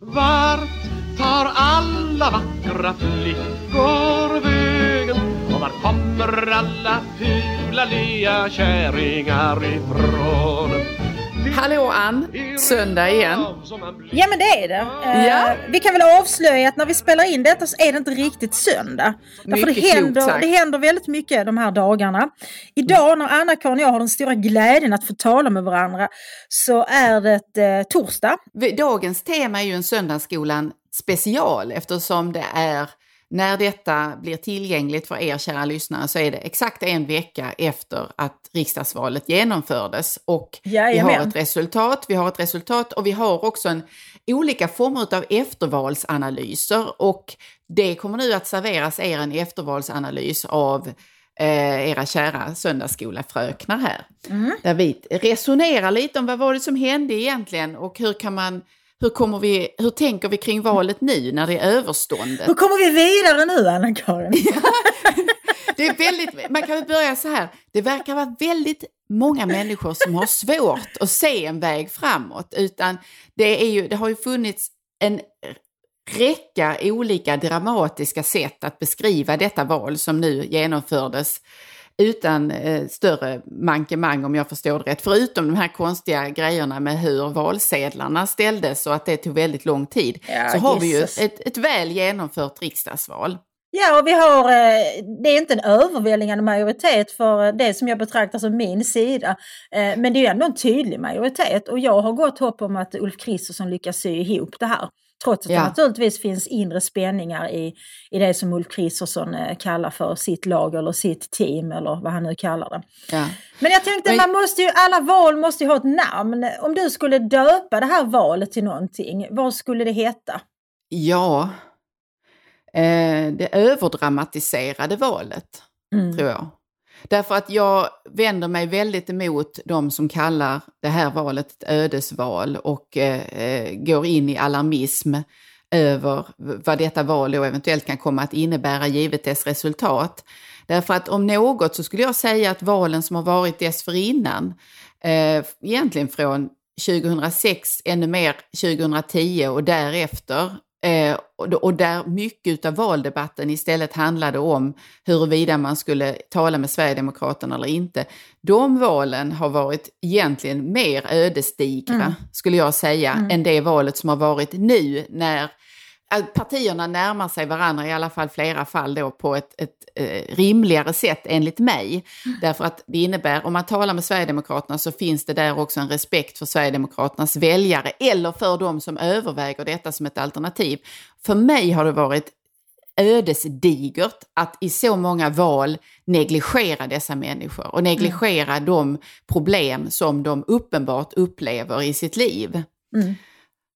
Vart tar alla vackra flickor vägen? Och var kommer alla fula lya kärringar ifrån? Hallå Ann, söndag igen. Ja men det är det. Eh, Ja. Vi kan väl avslöja att när vi spelar in detta så är det inte riktigt söndag. Därför det Mycket händer, det händer väldigt mycket de här dagarna. Idag när Anna-Karin och jag har den stora glädjen att få tala med varandra så är det eh, torsdag. Dagens tema är ju en Söndagsskolan special eftersom det är när detta blir tillgängligt för er kära lyssnare så är det exakt en vecka efter att riksdagsvalet genomfördes och vi har Jajamän. ett resultat, vi har ett resultat och vi har också en, olika former av eftervalsanalyser och det kommer nu att serveras er en eftervalsanalys av eh, era kära söndagsskolafröknar här. Där vi resonerar lite om vad var det som hände egentligen och hur kan man hur, kommer vi, hur tänker vi kring valet nu när det är överståndet? Hur kommer vi vidare nu Anna-Karin? Det är väldigt, man kan väl börja så här, det verkar vara väldigt många människor som har svårt att se en väg framåt, utan det, är ju, det har ju funnits en räcka olika dramatiska sätt att beskriva detta val som nu genomfördes utan eh, större mankemang om jag förstår det rätt. Förutom de här konstiga grejerna med hur valsedlarna ställdes och att det tog väldigt lång tid, Ja, så har vi ju Jesus. ett, ett väl genomfört riksdagsval. Ja, och vi har, eh, det är inte en överväldigande majoritet för eh, det som jag betraktar som min sida. Eh, Men det är ändå en tydlig majoritet och jag har gott hopp om att Ulf Kristersson lyckas sy ihop det här. Trots att Ja. det naturligtvis finns inre spänningar i, i det som Ulf Kristersson eh, kallar för sitt lag eller sitt team eller vad han nu kallar det. Ja. Men jag tänkte, Men- man måste ju, alla val måste ju ha ett namn. Om du skulle döpa det här valet till någonting, vad skulle det heta? Ja, eh, det överdramatiserade valet, Mm. tror jag. Därför att jag vänder mig väldigt emot de som kallar det här valet ett ödesval och eh, eh, går in i alarmism över vad detta val då eventuellt kan komma att innebära givet dess resultat. Därför att om något så skulle jag säga att valen som har varit dessförinnan, eh, egentligen från 2006, ännu mer 2010 och därefter, eh, och, och där mycket av valdebatten istället handlade om huruvida man skulle tala med Sverigedemokraterna eller inte. De valen har varit egentligen mer ödesdigra, Mm. skulle jag säga, Mm. än det valet som har varit nu när partierna närmar sig varandra, i alla fall flera fall då, på ett, ett eh, rimligare sätt enligt mig. Därför att det innebär, om man talar med Sverigedemokraterna så finns det där också en respekt för Sverigedemokraternas väljare eller för de som överväger detta som ett alternativ. För mig har det varit ödesdigert att i så många val negligera dessa människor och negligera de problem som de uppenbart upplever i sitt liv. Mm.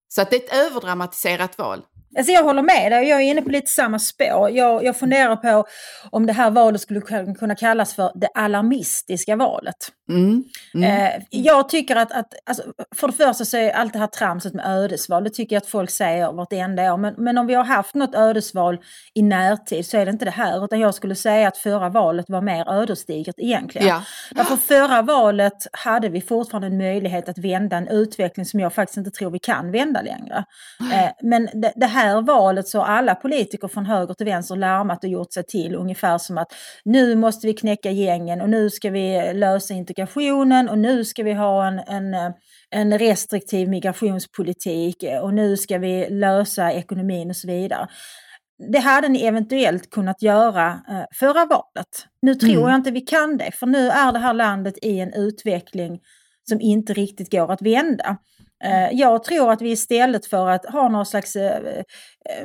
Så att det är ett överdramatiserat val. Alltså jag håller med dig, jag är inne på lite samma spår. Jag, jag funderar på om det här valet skulle kun- kunna kallas för det alarmistiska valet. Mm. Mm. Eh, jag tycker att, att alltså, för det första så är allt det här tramset med ödesval, det tycker jag att folk säger vartenda år. Men, men om vi har haft något ödesval i närtid så är det inte det här. Utan jag skulle säga att förra valet var mer ödesdigert egentligen. Ja. Därför förra valet hade vi fortfarande en möjlighet att vända en utveckling som jag faktiskt inte tror vi kan vända längre. Eh, men det, det här valet så har alla politiker från höger till vänster larmat och gjort sig till ungefär som att nu måste vi knäcka gängen och nu ska vi lösa integrationen och nu ska vi ha en, en, en restriktiv migrationspolitik och nu ska vi lösa ekonomin och så vidare. Det hade ni eventuellt kunnat göra eh, förra valet. Nu tror Mm. jag inte vi kan det, för nu är det här landet i en utveckling som inte riktigt går att vända. Eh, jag tror att vi istället för att ha någon slags eh,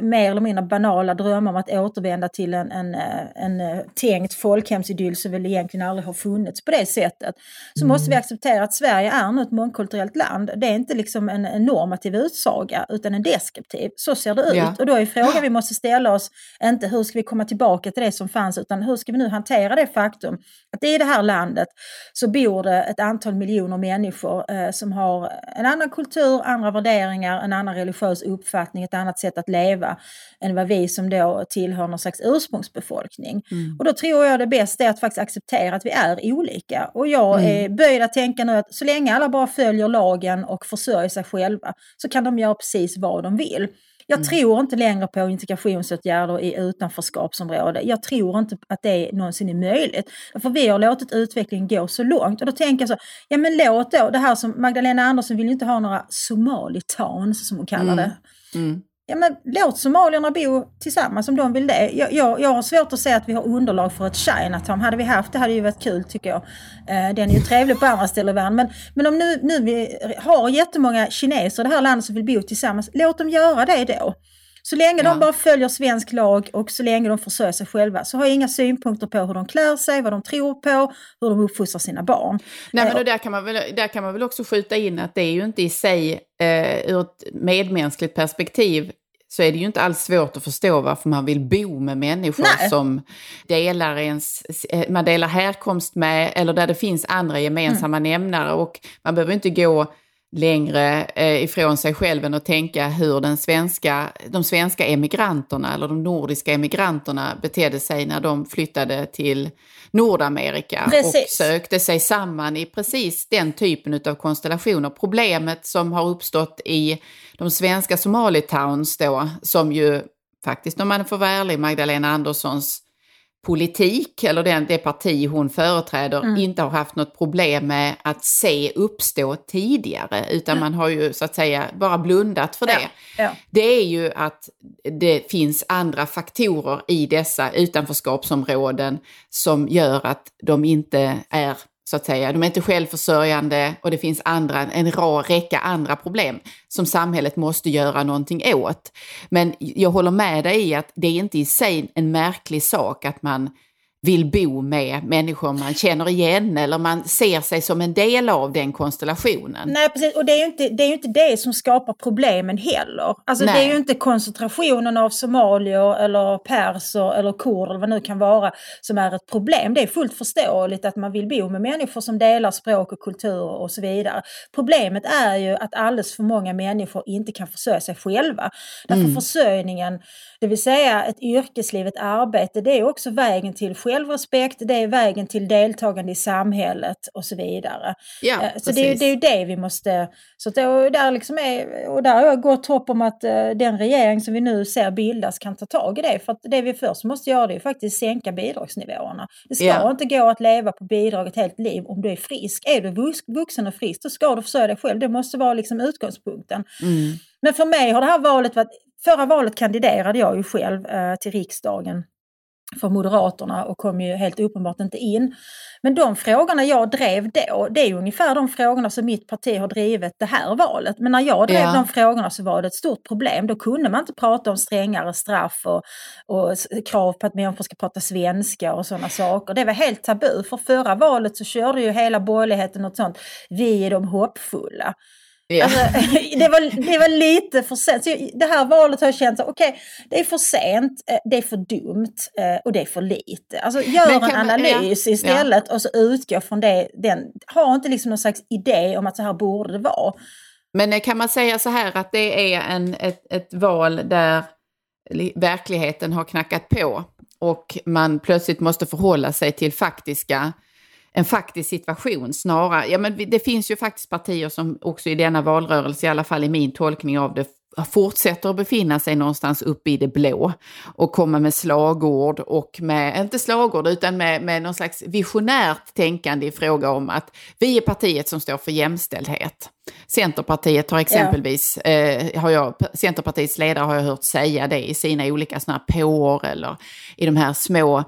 mer eller mindre banala drömmar om att återvända till en, en, eh, en eh, tänkt folkhemsidyll som väl egentligen aldrig har funnits på det sättet, så måste vi acceptera att Sverige är nu ett mångkulturellt land. Det är inte liksom en, en normativ utsaga utan en deskriptiv. Så ser det ut. Ja. Och då är frågan vi måste ställa oss inte hur ska vi komma tillbaka till det som fanns utan hur ska vi nu hantera det faktum att i det här landet så bor det ett antal miljoner människor eh, som har en annan kultur kultur, andra värderingar, en annan religiös uppfattning, ett annat sätt att leva än vad vi som då tillhör någon slags ursprungsbefolkning. Mm. Och då tror jag det bästa är att faktiskt acceptera att vi är olika. Och jag mm. är böjd att tänka nu att så länge alla bara följer lagen och försörjer sig själva så kan de göra precis vad de vill. Jag mm. tror inte längre på integrationsåtgärder i utanförskapsområde. Jag tror inte att det någonsin är möjligt. För vi har låtit utvecklingen gå så långt. Och då tänker jag så, ja men låt då det här som Magdalena Andersson vill ju inte ha några somalitowns som hon kallar mm. det. Mm ja, men låt somalierna bo tillsammans om de vill det. Jag, jag, jag har svårt att se att vi har underlag för ett Chinatown. Hade vi haft det hade ju varit kul tycker jag. Eh, den är ju trevlig på andra ställen i världen. Men, men om nu, nu vi har jättemånga kineser i det här landet som vill bo tillsammans, låt dem göra det då. Så länge ja. de bara följer svensk lag och så länge de försörjer sig själva så har jag inga synpunkter på hur de klär sig, vad de tror på, hur de uppfostrar sina barn. Nej, men där, kan man väl, där kan man väl också skjuta in att det är ju inte i sig eh, ur ett medmänskligt perspektiv så är det ju inte alls svårt att förstå varför man vill bo med människor Nej. som delar ens, eh, man delar härkomst med eller där det finns andra gemensamma mm. nämnare. Och man behöver inte gå längre eh, ifrån sig själv än att tänka hur den svenska, de svenska emigranterna eller de nordiska emigranterna betedde sig när de flyttade till Nordamerika precis. och sökte sig samman i precis den typen av konstellationer. Problemet som har uppstått i de svenska Somalitowns då, som ju faktiskt om man får vara ärlig, Magdalena Anderssons politik eller den, det parti hon företräder mm. inte har haft något problem med att se uppstå tidigare utan mm. man har ju så att säga bara blundat för det. Ja. Ja. Det är ju att det finns andra faktorer i dessa utanförskapsområden som gör att de inte är så att säga. De är inte självförsörjande och det finns andra, en rad räcka andra problem som samhället måste göra någonting åt. Men jag håller med dig i att det är inte i sig en märklig sak att man vill bo med människor man känner igen eller man ser sig som en del av den konstellationen. Nej, precis. Och det är ju inte det, är inte det som skapar problemen heller. Alltså Nej. det är ju inte koncentrationen av somalier eller perser eller kurder eller vad nu kan vara som är ett problem. Det är fullt förståeligt att man vill bo med människor som delar språk och kultur och så vidare. Problemet är ju att alldeles för många människor inte kan försörja sig själva. Därför mm. försörjningen det vill säga ett yrkesliv, ett arbete, det är också vägen till självrespekt, det är vägen till deltagande i samhället och så vidare. Ja, eh, så det är, det är ju det vi måste... Så det, och där, liksom är, och där har jag gott hopp om att uh, den regering som vi nu ser bildas kan ta tag i det. För att det vi först måste göra det är faktiskt sänka bidragsnivåerna. Det ska ja. inte gå att leva på bidrag ett helt liv om du är frisk. Är du vuxen och frisk, då ska du försörja dig själv. Det måste vara liksom utgångspunkten. Mm. Men för mig har det här valet varit Förra valet kandiderade jag ju själv eh, till riksdagen för Moderaterna och kom ju helt uppenbart inte in. Men de frågorna jag drev då, det är ungefär de frågorna som mitt parti har drivit det här valet. Men när jag drev ja. de frågorna så var det ett stort problem. Då kunde man inte prata om strängare straff och, och krav på att människor ska prata svenska och sådana saker. Det var helt tabu. För förra valet så körde ju hela borgerligheten något sånt, vi är de hoppfulla. Ja. Alltså, det, var, det var lite för sent. Så det här valet har jag känt att okay, det är för sent, eh, det är för dumt eh, och det är för lite. Alltså gör en analys ja. istället ja. och så utgå från det. Den, ha inte liksom någon slags idé om att så här borde det vara. Men eh, kan man säga så här att det är en, ett, ett val där verkligheten har knackat på och man plötsligt måste förhålla sig till faktiska en faktisk situation snarare. Ja, men det finns ju faktiskt partier som också i denna valrörelse, i alla fall i min tolkning av det, fortsätter att befinna sig någonstans uppe i det blå och komma med slagord och med, inte slagord, utan med, med någon slags visionärt tänkande i fråga om att vi är partiet som står för jämställdhet. Centerpartiet har exempelvis, ja. eh, har jag, Centerpartiets ledare har jag hört säga det i sina olika sådana påor eller i de här små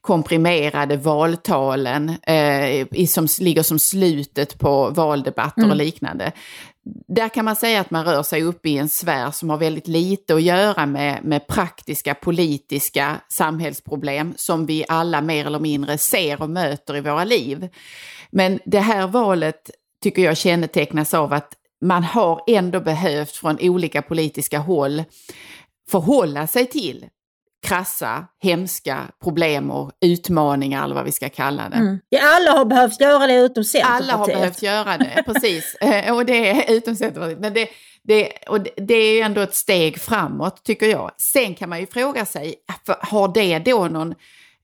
komprimerade valtalen eh, i, som ligger som slutet på valdebatter mm. och liknande. Där kan man säga att man rör sig upp i en sfär som har väldigt lite att göra med, med praktiska politiska samhällsproblem som vi alla mer eller mindre ser och möter i våra liv. Men det här valet tycker jag kännetecknas av att man har ändå behövt från olika politiska håll förhålla sig till krassa, hemska problem och utmaningar eller vad vi ska kalla det. Mm. Ja, alla har behövt göra det utom Centerpartiet. Alla har behövt göra det, precis. Eh, och det är utom Centerpartiet. Men det, det, och det är ju ändå ett steg framåt tycker jag. Sen kan man ju fråga sig, har det då någon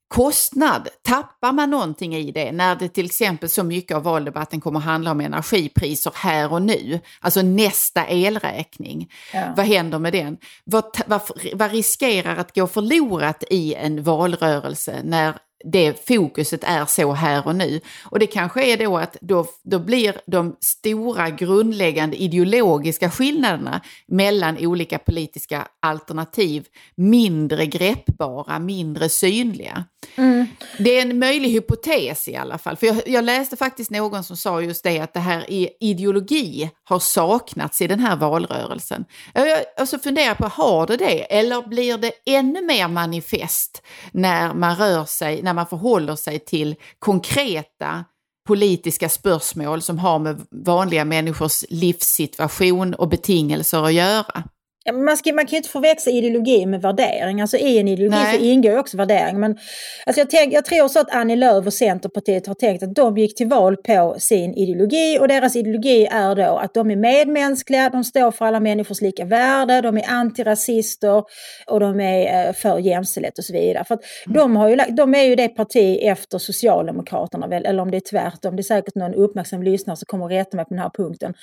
kostnad, tappar man någonting i det när det till exempel så mycket av valdebatten kommer att handla om energipriser här och nu, alltså nästa elräkning. Ja. Vad händer med den? Vad, vad, vad riskerar att gå förlorat i en valrörelse när det fokuset är så här och nu. Och det kanske är då att då, då blir de stora grundläggande ideologiska skillnaderna mellan olika politiska alternativ mindre greppbara, mindre synliga. Mm. Det är en möjlig hypotes i alla fall. För jag, jag, läste faktiskt någon som sa just det att det här i ideologi har saknats i den här valrörelsen. Jag, och så funderar jag på, har det det? Eller blir det ännu mer manifest när man rör sig, när man förhåller sig till konkreta politiska spörsmål som har med vanliga människors livssituation och betingelser att göra? Man, ska, man kan ju inte förväxla ideologi med värdering. Alltså I en ideologi Nej. så ingår ju också värdering. Men alltså jag, tänk, jag tror så att Annie Lööf och Centerpartiet har tänkt att de gick till val på sin ideologi och deras ideologi är då att de är medmänskliga, de står för alla människors lika värde, de är antirasister och de är eh, för jämställdhet och så vidare. För mm. de, har ju, de är ju det parti efter Socialdemokraterna, väl, eller om det är tvärtom. Det är säkert någon uppmärksam lyssnare som kommer att rätta mig på den här punkten.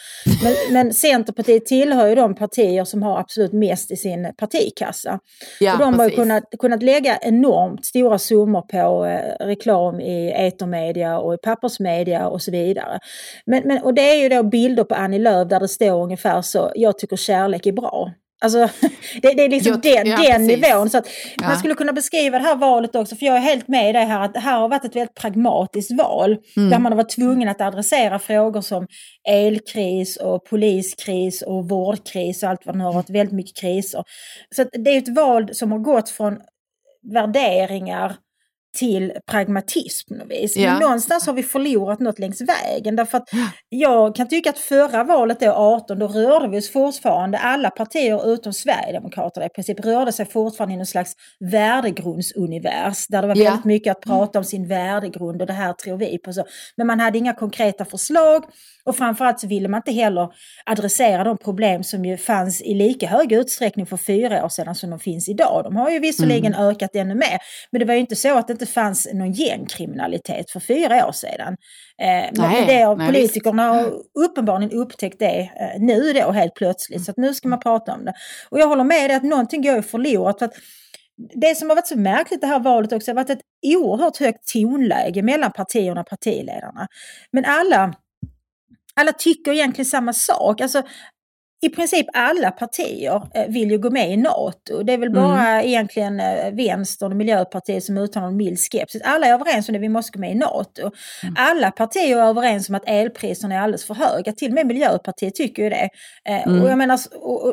Men, men Centerpartiet tillhör ju de partier som har absolut mest i sin partikassa. Ja, och de precis. har ju kunnat, kunnat lägga enormt stora summor på eh, reklam i etermedia och i pappersmedia och så vidare. Men, men, och det är ju då bilder på Annie Lööf där det står ungefär så, jag tycker kärlek är bra. Alltså, det, det är liksom jag, den, ja, den nivån. Så att ja. Man skulle kunna beskriva det här valet också, för jag är helt med i det här att det här har varit ett väldigt pragmatiskt val. Mm. Där man har varit tvungen att adressera frågor som elkris och poliskris och vårdkris och allt vad det har varit, väldigt mycket kriser. Så det är ett val som har gått från värderingar till pragmatism vis. Ja. Men någonstans har vi förlorat något längs vägen. Därför att jag kan tycka att förra valet då 18, då rörde vi oss fortfarande, alla partier utom Sverigedemokraterna i princip rörde sig fortfarande i någon slags värdegrundsunivers. Där det var ja. väldigt mycket att prata om sin värdegrund och det här tror vi på. Så. Men man hade inga konkreta förslag. Och framförallt så ville man inte heller adressera de problem som ju fanns i lika hög utsträckning för fyra år sedan som de finns idag. De har ju visserligen mm. ökat ännu mer, men det var ju inte så att det inte fanns någon gängkriminalitet för fyra år sedan. Eh, men nej, det har politikerna har uppenbarligen upptäckt det eh, nu då helt plötsligt, så att nu ska man prata om det. Och jag håller med dig att någonting går ju förlorat. För att det som har varit så märkligt det här valet också har varit ett oerhört högt tonläge mellan partierna och partiledarna. Men alla alla tycker egentligen samma sak. Alltså, i princip alla partier eh, vill ju gå med i NATO. Det är väl bara mm. egentligen eh, vänstern och Miljöpartiet som uttalar en mild skepsis. Alla är överens om att vi måste gå med i NATO. Mm. Alla partier är överens om att elpriserna är alldeles för höga. Till och med Miljöpartiet tycker ju det. Eh, mm. Och jag menar,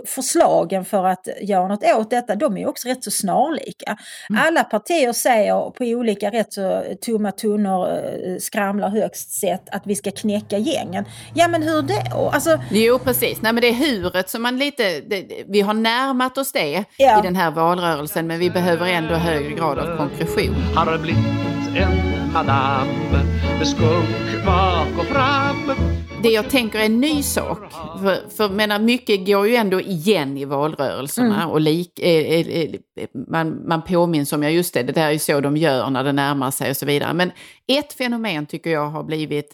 förslagen för att göra något åt detta, de är också rätt så snarlika. Mm. Alla partier säger på olika rätt så tomma tunnor skramlar högst sett att vi ska knäcka gängen. Ja men hur då? Alltså, jo precis, nej men det är hur djuret som man lite, det, vi har närmat oss det ja. i den här valrörelsen men vi behöver ändå högre grad av konkretion. Har blivit en madam med skunk bak och fram det jag tänker är en ny sak. För, för menar, mycket går ju ändå igen i valrörelserna. Mm. Och lik, eh, eh, eh, man, man påminns om, ja just det, det där är ju så de gör när det närmar sig och så vidare. Men ett fenomen tycker jag har blivit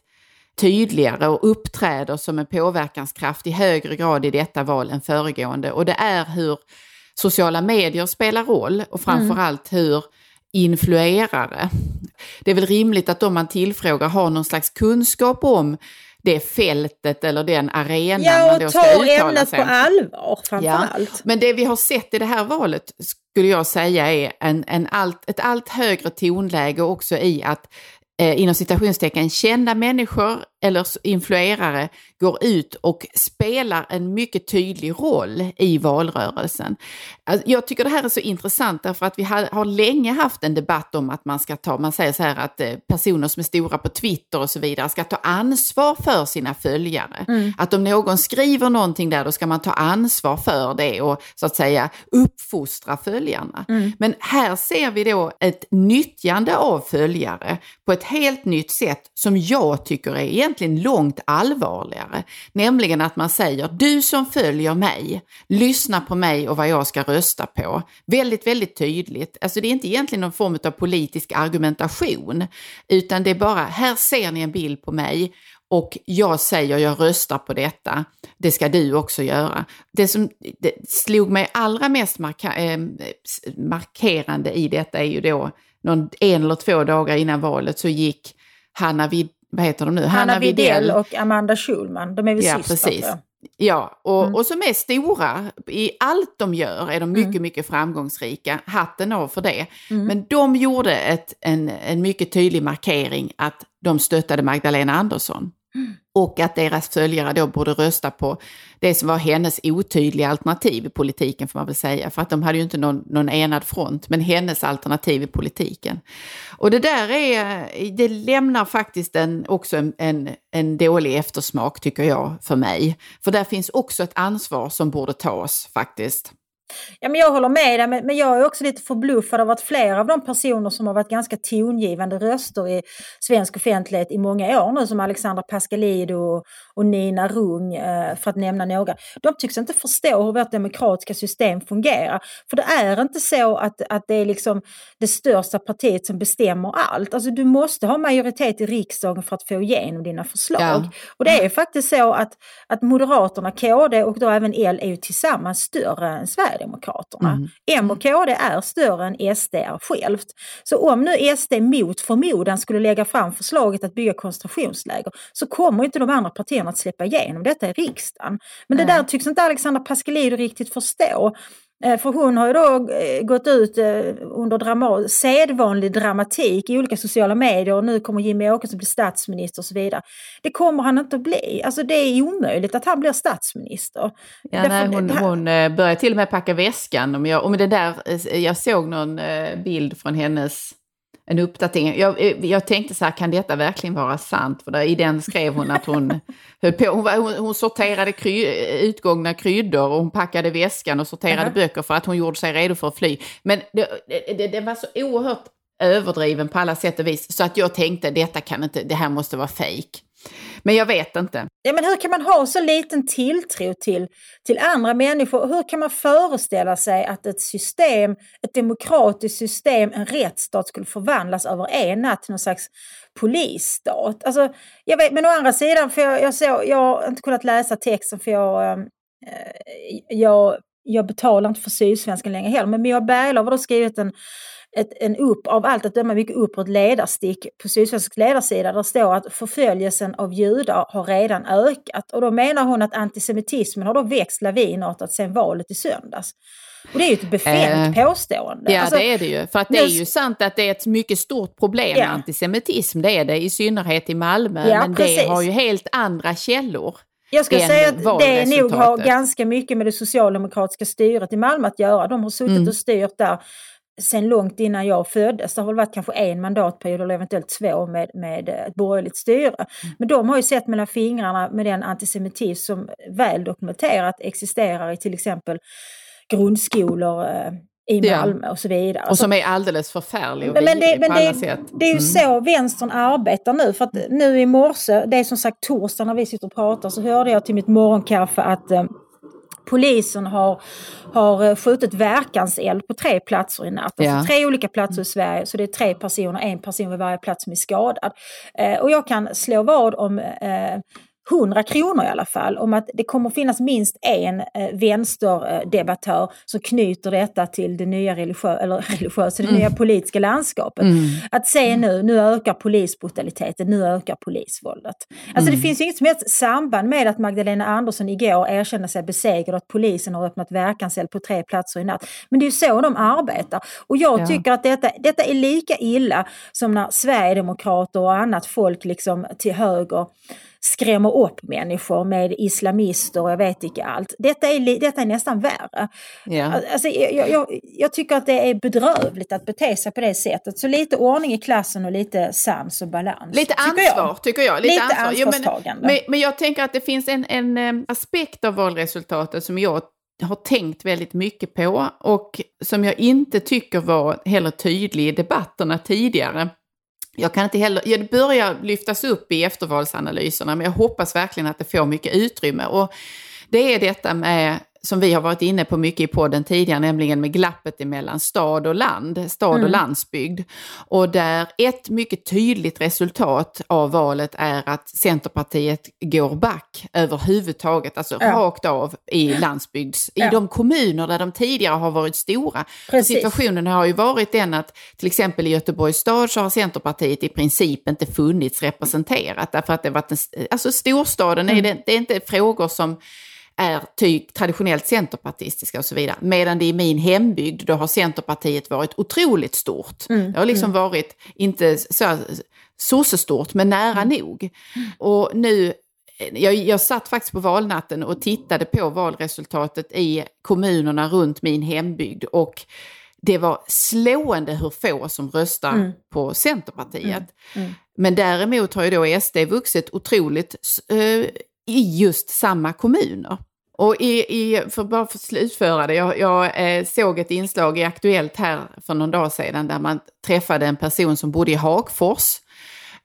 tydligare och uppträder som en påverkanskraft i högre grad i detta val än föregående. Och det är hur sociala medier spelar roll och framförallt mm. hur influerare. Det är väl rimligt att de man tillfrågar har någon slags kunskap om det fältet eller den arenan ja, man då ska uttala sig. Ämnet på allvar framförallt. Ja, men det vi har sett i det här valet skulle jag säga är en, en allt, ett allt högre tonläge också i att eh, inom citationstecken, kända människor eller influerare går ut och spelar en mycket tydlig roll i valrörelsen. Alltså, jag tycker det här är så intressant därför att vi har, har länge haft en debatt om att man ska ta, man säger så här att eh, personer som är stora på Twitter och så vidare ska ta ansvar för sina följare. Mm. Att om någon skriver någonting där då ska man ta ansvar för det och så att säga uppfostra följarna. Mm. Men här ser vi då ett nyttjande av följare på ett helt nytt sätt som jag tycker är egentligen långt allvarligare. Nämligen att man säger, du som följer mig, lyssna på mig och vad jag ska rösta på. Väldigt, väldigt tydligt. Alltså det är inte egentligen någon form av politisk argumentation, utan det är bara, här ser ni en bild på mig och jag säger jag röstar på detta, det ska du också göra. Det som det slog mig allra mest marka äh, markerande i detta är ju då någon, en eller två dagar innan valet så gick Hanna Vid, vad heter de nu? Hanna, Hanna Widell och Amanda Schulman, de är väl ja, systrar precis. Ja, och, mm. och som är stora. I allt de gör är de mycket, mm. mycket framgångsrika. Hatten av för det. Mm. Men de gjorde ett, en, en mycket tydlig markering att de stöttade Magdalena Andersson. Och att deras följare då borde rösta på det som var hennes otydliga alternativ i politiken får man väl säga. För att de hade ju inte någon, någon enad front, men hennes alternativ i politiken. Och det där är, det lämnar faktiskt en, också en, en, en dålig eftersmak tycker jag för mig. För där finns också ett ansvar som borde tas faktiskt. Ja, men jag håller med dig, men jag är också lite förbluffad av att flera av de personer som har varit ganska tongivande röster i svensk offentlighet i många år nu, som Alexandra Pascalidou och Nina Rung, eh, för att nämna några, de tycks inte förstå hur vårt demokratiska system fungerar. För det är inte så att, att det är liksom det största partiet som bestämmer allt. Alltså du måste ha majoritet i riksdagen för att få igenom dina förslag. Ja. Och det är faktiskt så att, att Moderaterna, KD och då även L är ju tillsammans större än Sverige Sverigedemokraterna. Mm. M och KD är större än SD är självt. Så om nu SD mot förmodan skulle lägga fram förslaget att bygga koncentrationsläger så kommer inte de andra partierna att släppa igenom detta i riksdagen. Men det där tycks inte Alexandra Pascalidou riktigt förstå. Eh, för hon har ju då eh, gått ut eh, under drama sedvanlig dramatik i olika sociala medier och nu kommer Jimmy Åkesson bli statsminister och så vidare. Det kommer han inte att bli. Alltså det är omöjligt att han blir statsminister. Ja, nej, hon, hon börjar till och med packa väskan. Om jag, om det där, jag såg någon bild från hennes en uppdatering. Jag, eh, jag tänkte så här, kan detta verkligen vara sant? För där, i den skrev hon att hon höll på, hon, hon, hon sorterade kry, utgångna kryddor och hon packade väskan och sorterade uh -huh. böcker för att hon gjorde sig redo för att fly. Men det, det, det, var så oerhört överdriven på alla sätt och vis så att jag tänkte detta kan inte, det här måste vara fejk. Men jag vet inte. Ja, men hur kan man ha så liten tilltro till, till andra människor? Hur kan man föreställa sig att ett system, ett demokratiskt system, en rättsstat skulle förvandlas över en natt till någon slags polisstat? Alltså, jag vet, men å andra sidan, för jag, jag, så, jag har inte kunnat läsa texten för jag, ehm, eh, jag, jag betalar inte för Sydsvenskan längre heller, men Mia Berglöf har då skrivit en ett, en upp, av allt att döma mycket uppåt ledarstick på Sydsvensk ledarsida där står att förföljelsen av judar har redan ökat. Och då menar hon att antisemitismen har då växt lavinartat sedan valet i söndags. Och det är ju ett befängt eh, påstående. Ja alltså, det är det ju. För att det är ju sant att det är ett mycket stort problem ja. med antisemitism. Det är det i synnerhet i Malmö. Ja, men precis. det har ju helt andra källor. Jag ska säga att det nog har ganska mycket med det socialdemokratiska styret i Malmö att göra. De har suttit mm. och styrt där sen långt innan jag föddes. Det har väl varit kanske en mandatperiod eller eventuellt två med, med ett borgerligt styre. Mm. Men de har ju sett mellan fingrarna med den antisemitism som väl dokumenterat existerar i till exempel grundskolor eh, i Malmö ja. och så vidare. Och som är alldeles förfärlig och men det, men på det, alla sätt. Det är ju mm. så vänstern arbetar nu. För att nu i morse, det är som sagt torsdag när vi sitter och pratar, så hörde jag till mitt morgonkaffe att eh, polisen har, har eh, skjutit verkanseld på tre platser i natt. Alltså ja. Tre olika platser i Sverige, så det är tre personer, en person vid varje plats som är skadad. Eh, och jag kan slå vad om eh, 100 kronor i alla fall om att det kommer finnas minst en eh, vänsterdebattör som knyter detta till det nya religiösa, eller religiösa, det mm. nya politiska landskapet. Mm. Att se nu, nu ökar polisbrutaliteten, nu ökar polisvåldet. Alltså mm. det finns ju inget som helst samband med att Magdalena Andersson igår erkände sig besegrad och att polisen har öppnat verkanseld på tre platser i natt. Men det är ju så de arbetar. Och jag ja. tycker att detta, detta är lika illa som när Sverigedemokrater och annat folk liksom till höger skrämmer upp människor med islamister och jag vet inte allt. Detta är, detta är nästan värre. Yeah. Alltså, jag, jag, jag, tycker att det är bedrövligt att bete sig på det sättet. Så lite ordning i klassen och lite sans och balans. Lite ansvar jag. tycker jag. Lite, lite ansvar. ansvarstagande. men, men, men, jag tänker att det finns en, en eh, aspekt av valresultatet som jag har tänkt väldigt mycket på och som jag inte tycker var heller tydlig i debatterna tidigare. Jag kan inte heller, det börjar lyftas upp i eftervalsanalyserna men jag hoppas verkligen att det får mycket utrymme. Och det är detta med som vi har varit inne på mycket i podden tidigare, nämligen med glappet emellan stad och land, stad mm. och landsbygd. Och där ett mycket tydligt resultat av valet är att Centerpartiet går back överhuvudtaget, alltså ja. rakt av i landsbygds, ja. i de kommuner där de tidigare har varit stora. Situationen har ju varit den att till exempel i Göteborgs stad så har Centerpartiet i princip inte funnits representerat därför att det varit en, alltså storstaden mm. är det, det är inte frågor som är ty, traditionellt centerpartistiska och så vidare. Medan det i min hembygd, då har Centerpartiet varit otroligt stort. Mm. Det har liksom mm. varit, inte så sossestort, men nära mm. nog. Och nu jag, jag satt faktiskt på valnatten och tittade på valresultatet i kommunerna runt min hembygd och det var slående hur få som röstar mm. på Centerpartiet. Mm. Mm. Men däremot har ju då SD vuxit otroligt eh, i just samma kommuner. Och i, i, för bara för att slutföra det, jag, jag eh, såg ett inslag i Aktuellt här för någon dag sedan där man träffade en person som bodde i Hagfors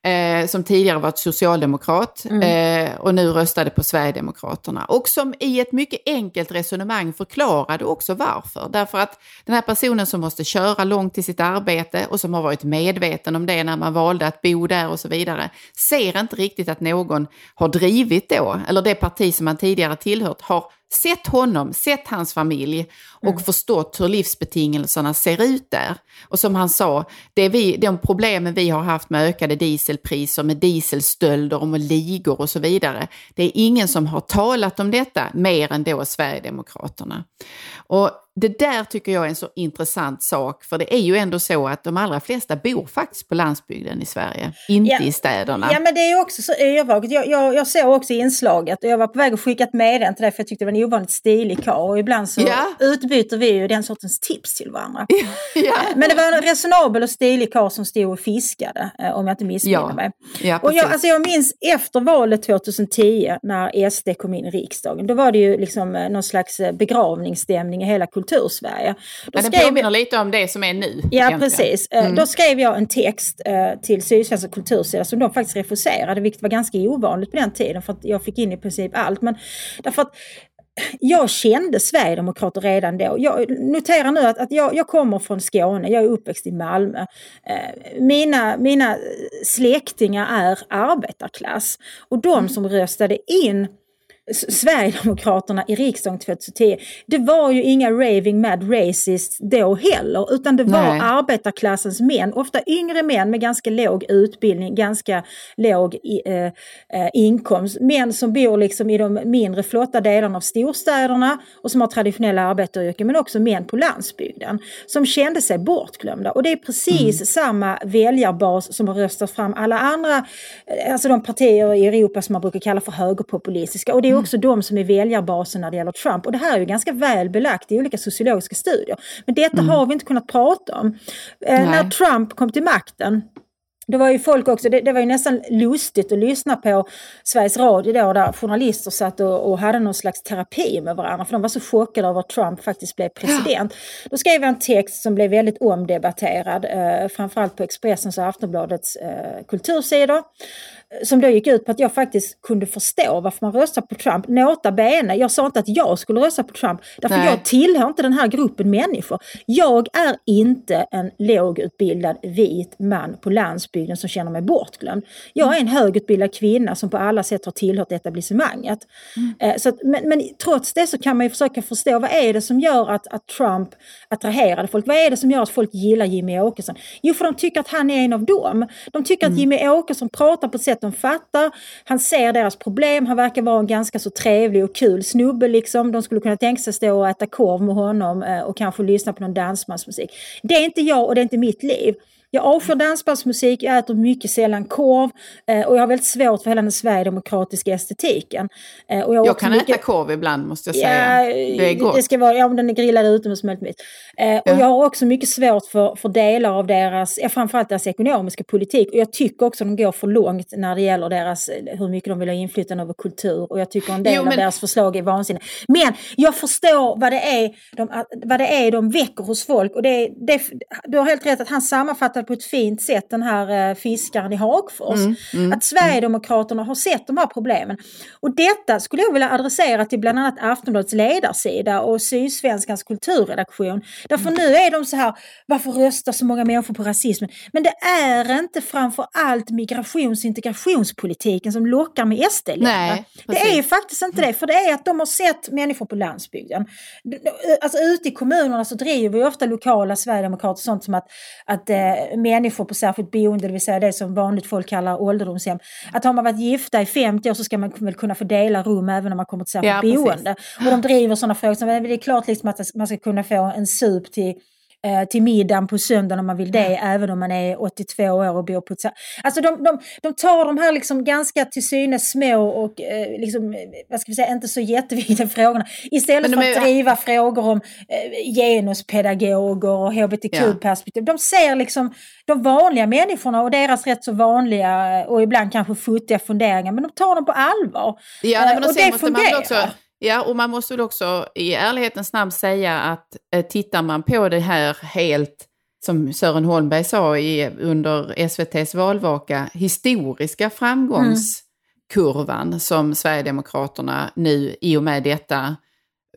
eh, som tidigare varit socialdemokrat mm. eh, och nu röstade på Sverigedemokraterna. Och som i ett mycket enkelt resonemang förklarade också varför. Därför att den här personen som måste köra långt till sitt arbete och som har varit medveten om det när man valde att bo där och så vidare, ser inte riktigt att någon har drivit då, eller det parti som man tidigare tillhört, har sett honom, sett hans familj och mm. förstått hur livsbetingelserna ser ut där. Och som han sa, det vi, de problemen vi har haft med ökade dieselpriser, med dieselstölder och med ligor och så vidare. Det är ingen som har talat om detta mer än då Sverigedemokraterna. Och det där tycker jag är en så intressant sak, för det är ju ändå så att de allra flesta bor faktiskt på landsbygden i Sverige, inte ja. i städerna. Ja, men det är också så övervaget. Jag, jag, jag såg också inslaget och jag var på väg att skicka ett meddelande till dig för jag tyckte det var en ovanligt stilig karl och ibland så ja. utbyter vi ju den sortens tips till varandra. ja. Men det var en resonabel och stilig karl som stod och fiskade, eh, om jag inte missminner ja. mig. Ja, och jag, alltså jag minns efter valet 2010 när SD kom in i riksdagen, då var det ju liksom eh, någon slags eh, begravningsstämning i hela Kultursverige. Då ja, den påminner lite om det som är nu. Ja, egentligen. precis. Eh, mm. Då skrev jag en text eh, till Sydsvenska kultursida som de faktiskt refuserade, vilket var ganska ovanligt på den tiden för att jag fick in i princip allt. Men därför att jag kände Sverigedemokrater redan då. Jag noterar nu att, att jag, jag kommer från Skåne, jag är uppväxt i Malmö. Eh, mina, mina släktingar är arbetarklass och de mm. som röstade in Sverigedemokraterna i riksdagen 2010. Det var ju inga raving mad racists då heller, utan det var Nej. arbetarklassens män, ofta yngre män med ganska låg utbildning, ganska låg eh, eh, inkomst. Män som bor liksom i de mindre flotta delarna av storstäderna och som har traditionella arbetaryrken, men också män på landsbygden som kände sig bortglömda. Och det är precis mm. samma väljarbas som har röstat fram alla andra, eh, alltså de partier i Europa som man brukar kalla för högerpopulistiska. Och det är också de som är väljarbasen när det gäller Trump. Och det här är ju ganska väl belagt i olika sociologiska studier. Men detta mm. har vi inte kunnat prata om. Eh, när Trump kom till makten det var ju folk också, det, det, var ju nästan lustigt att lyssna på Sveriges Radio då där journalister satt och, och hade någon slags terapi med varandra för de var så chockade över att Trump faktiskt blev president. Ja. Då skrev jag en text som blev väldigt omdebatterad, eh, framförallt på Expressens och Aftonbladets eh, kultursidor som då gick ut på att jag faktiskt kunde förstå varför man röstar på Trump. Nota bene, jag sa inte att jag skulle rösta på Trump, därför Nej. jag tillhör inte den här gruppen människor. Jag är inte en lågutbildad vit man på landsbygden som känner mig bortglömd. Jag är en högutbildad kvinna som på alla sätt har tillhört etablissemanget. Mm. Eh, så att, men, men, trots det så kan man ju försöka förstå vad är det som gör att, att Trump attraherade folk? Vad är det som gör att folk gillar Jimmy Åkesson? Jo, för de tycker att han är en av dem. De tycker mm. att Jimmy Åkesson pratar på ett sätt de fattar. Han ser deras problem. Han verkar vara en ganska så trevlig och kul snubbe liksom. De skulle kunna tänka sig stå och äta korv med honom eh, och kanske lyssna på någon dansbandsmusik. Det är inte jag och det är inte mitt liv. Jag avskyr dansbandsmusik, jag äter mycket sällan korv och jag har väldigt svårt för hela den sverigedemokratiska estetiken. Och jag, jag kan mycket... äta korv ibland måste jag säga. Ja, det är gott. Det ska vara, ja, om den är grillad utomhus möjligtvis. Ja. Och jag har också mycket svårt för, för delar av deras, ja, framförallt deras ekonomiska politik. Och jag tycker också att de går för långt när det gäller deras, hur mycket de vill ha inflytande över kultur. Och jag tycker en del jo, men... av deras förslag är vansinniga. Men jag förstår vad det är de, vad det är de väcker hos folk. Och det, det, du har helt rätt att han sammanfattar på ett fint sätt den här eh, fiskaren i Hagfors. Mm, mm, att Sverigedemokraterna har sett de här problemen. Och detta skulle jag vilja adressera till bland annat Aftonbladets ledarsida och Sydsvenskans kulturredaktion. Därför mm. nu är de så här, varför röstar så många människor på rasismen? Men det är inte framför allt migrations och integrationspolitiken som lockar med SD längre. Det är faktiskt inte det, för det är att de har sett människor på landsbygden. Alltså ute i kommunerna så driver vi ofta lokala sverigedemokrater sånt som att, att eh, människor på särskilt boende, det vill säga det som vanligt folk kallar ålderdomshem. Att har man varit gifta i 50 år så ska man väl kunna få dela rum även om man kommer till särskilt ja, boende. Och de driver sådana frågor som, det är klart liksom att man ska kunna få en sup till Eh, till middagen på söndagen om man vill det, mm. även om man är 82 år och bor på ett... Alltså de, de, de tar de här liksom ganska till synes små och eh, liksom, vad ska vi säga, inte så jätteviktiga frågorna. Istället för att driva frågor om eh, genuspedagoger och hbtq-perspektiv. Ja. De ser liksom de vanliga människorna och deras rätt så vanliga och ibland kanske futtiga funderingar, men de tar dem på allvar. Ja, nej, men och det fungerar. Ja, och man måste väl också i ärlighetens namn säga att eh, tittar man på det här helt, som Sören Holmberg sa i, under SVTs valvaka, historiska framgångskurvan mm. som Sverigedemokraterna nu i och med detta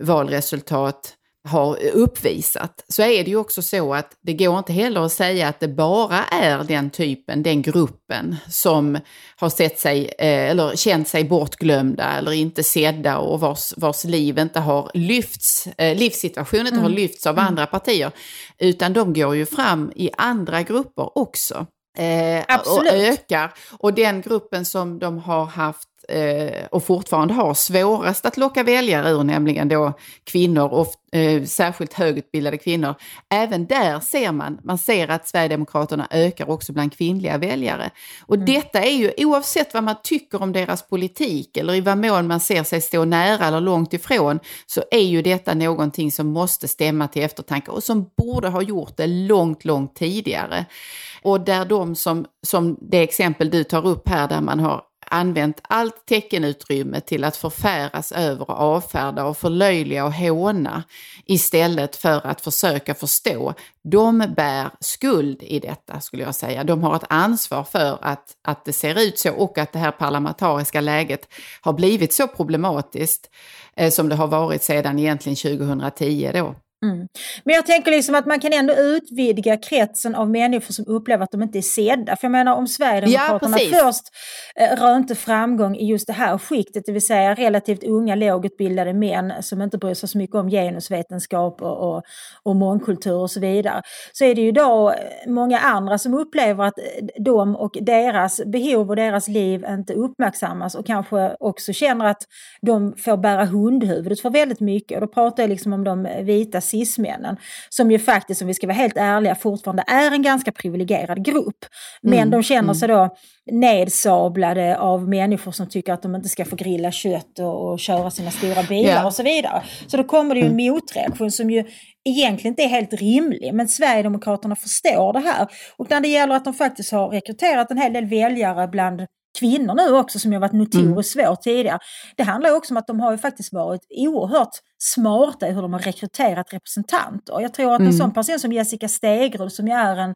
valresultat har uppvisat så är det ju också så att det går inte heller att säga att det bara är den typen, den gruppen som har sett sig eh, eller känt sig bortglömda eller inte sedda och vars, vars liv inte har lyfts, eh, livssituationen inte mm. har lyfts av mm. andra partier. Utan de går ju fram i andra grupper också. Eh, och ökar. Och den gruppen som de har haft eh, och fortfarande har svårast att locka väljare ur, nämligen då kvinnor, och, eh, särskilt högutbildade kvinnor. Även där ser man, man ser att Sverigedemokraterna ökar också bland kvinnliga väljare. Och mm. detta är ju, oavsett vad man tycker om deras politik eller i vad mån man ser sig stå nära eller långt ifrån, så är ju detta någonting som måste stämma till eftertanke och som borde ha gjort det långt, långt tidigare. Och där de som, som det exempel du tar upp här, där man har använt allt teckenutrymme till att förfäras över och avfärda och förlöjliga och håna istället för att försöka förstå. De bär skuld i detta skulle jag säga. De har ett ansvar för att, att det ser ut så och att det här parlamentariska läget har blivit så problematiskt eh, som det har varit sedan egentligen 2010 då. Mm. Men jag tänker liksom att man kan ändå utvidga kretsen av människor som upplever att de inte är sedda. För jag menar om Sverigedemokraterna ja, först eh, rönte framgång i just det här skiktet, det vill säga relativt unga lågutbildade män som inte bryr sig så mycket om genusvetenskap och, och, och mångkultur och så vidare. Så är det ju då många andra som upplever att de och deras behov och deras liv inte uppmärksammas och kanske också känner att de får bära hundhuvudet för väldigt mycket. Och då pratar jag liksom om de vita cismännen, som ju faktiskt, om vi ska vara helt ärliga, fortfarande är en ganska privilegierad grupp. Men mm. de känner mm. sig då nedsablade av människor som tycker att de inte ska få grilla kött och, och köra sina stora bilar yeah. och så vidare. Så då kommer det ju en mm. motreaktion som ju egentligen inte är helt rimlig, men Sverigedemokraterna förstår det här. Och när det gäller att de faktiskt har rekryterat en hel del väljare bland kvinnor nu också som ju varit notoriskt mm. svårt tidigare. Det handlar också om att de har ju faktiskt varit oerhört smarta i hur de har rekryterat representanter. Jag tror att en mm. sån person som Jessica Stegrud som ju är en,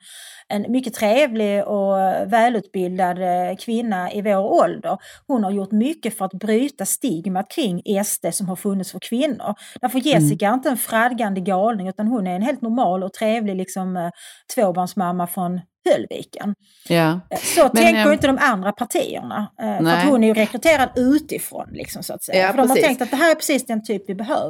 en mycket trevlig och välutbildad eh, kvinna i vår ålder, hon har gjort mycket för att bryta stigmat kring SD som har funnits för kvinnor. Därför Jessica mm. är inte en fradgande galning utan hon är en helt normal och trevlig liksom, eh, tvåbarnsmamma från Höllviken. Ja. Så Men, tänker äm... inte de andra partierna. Nej. För att hon är ju rekryterad utifrån. Liksom, så att säga. Ja, för de har tänkt att det här är precis den typ vi behöver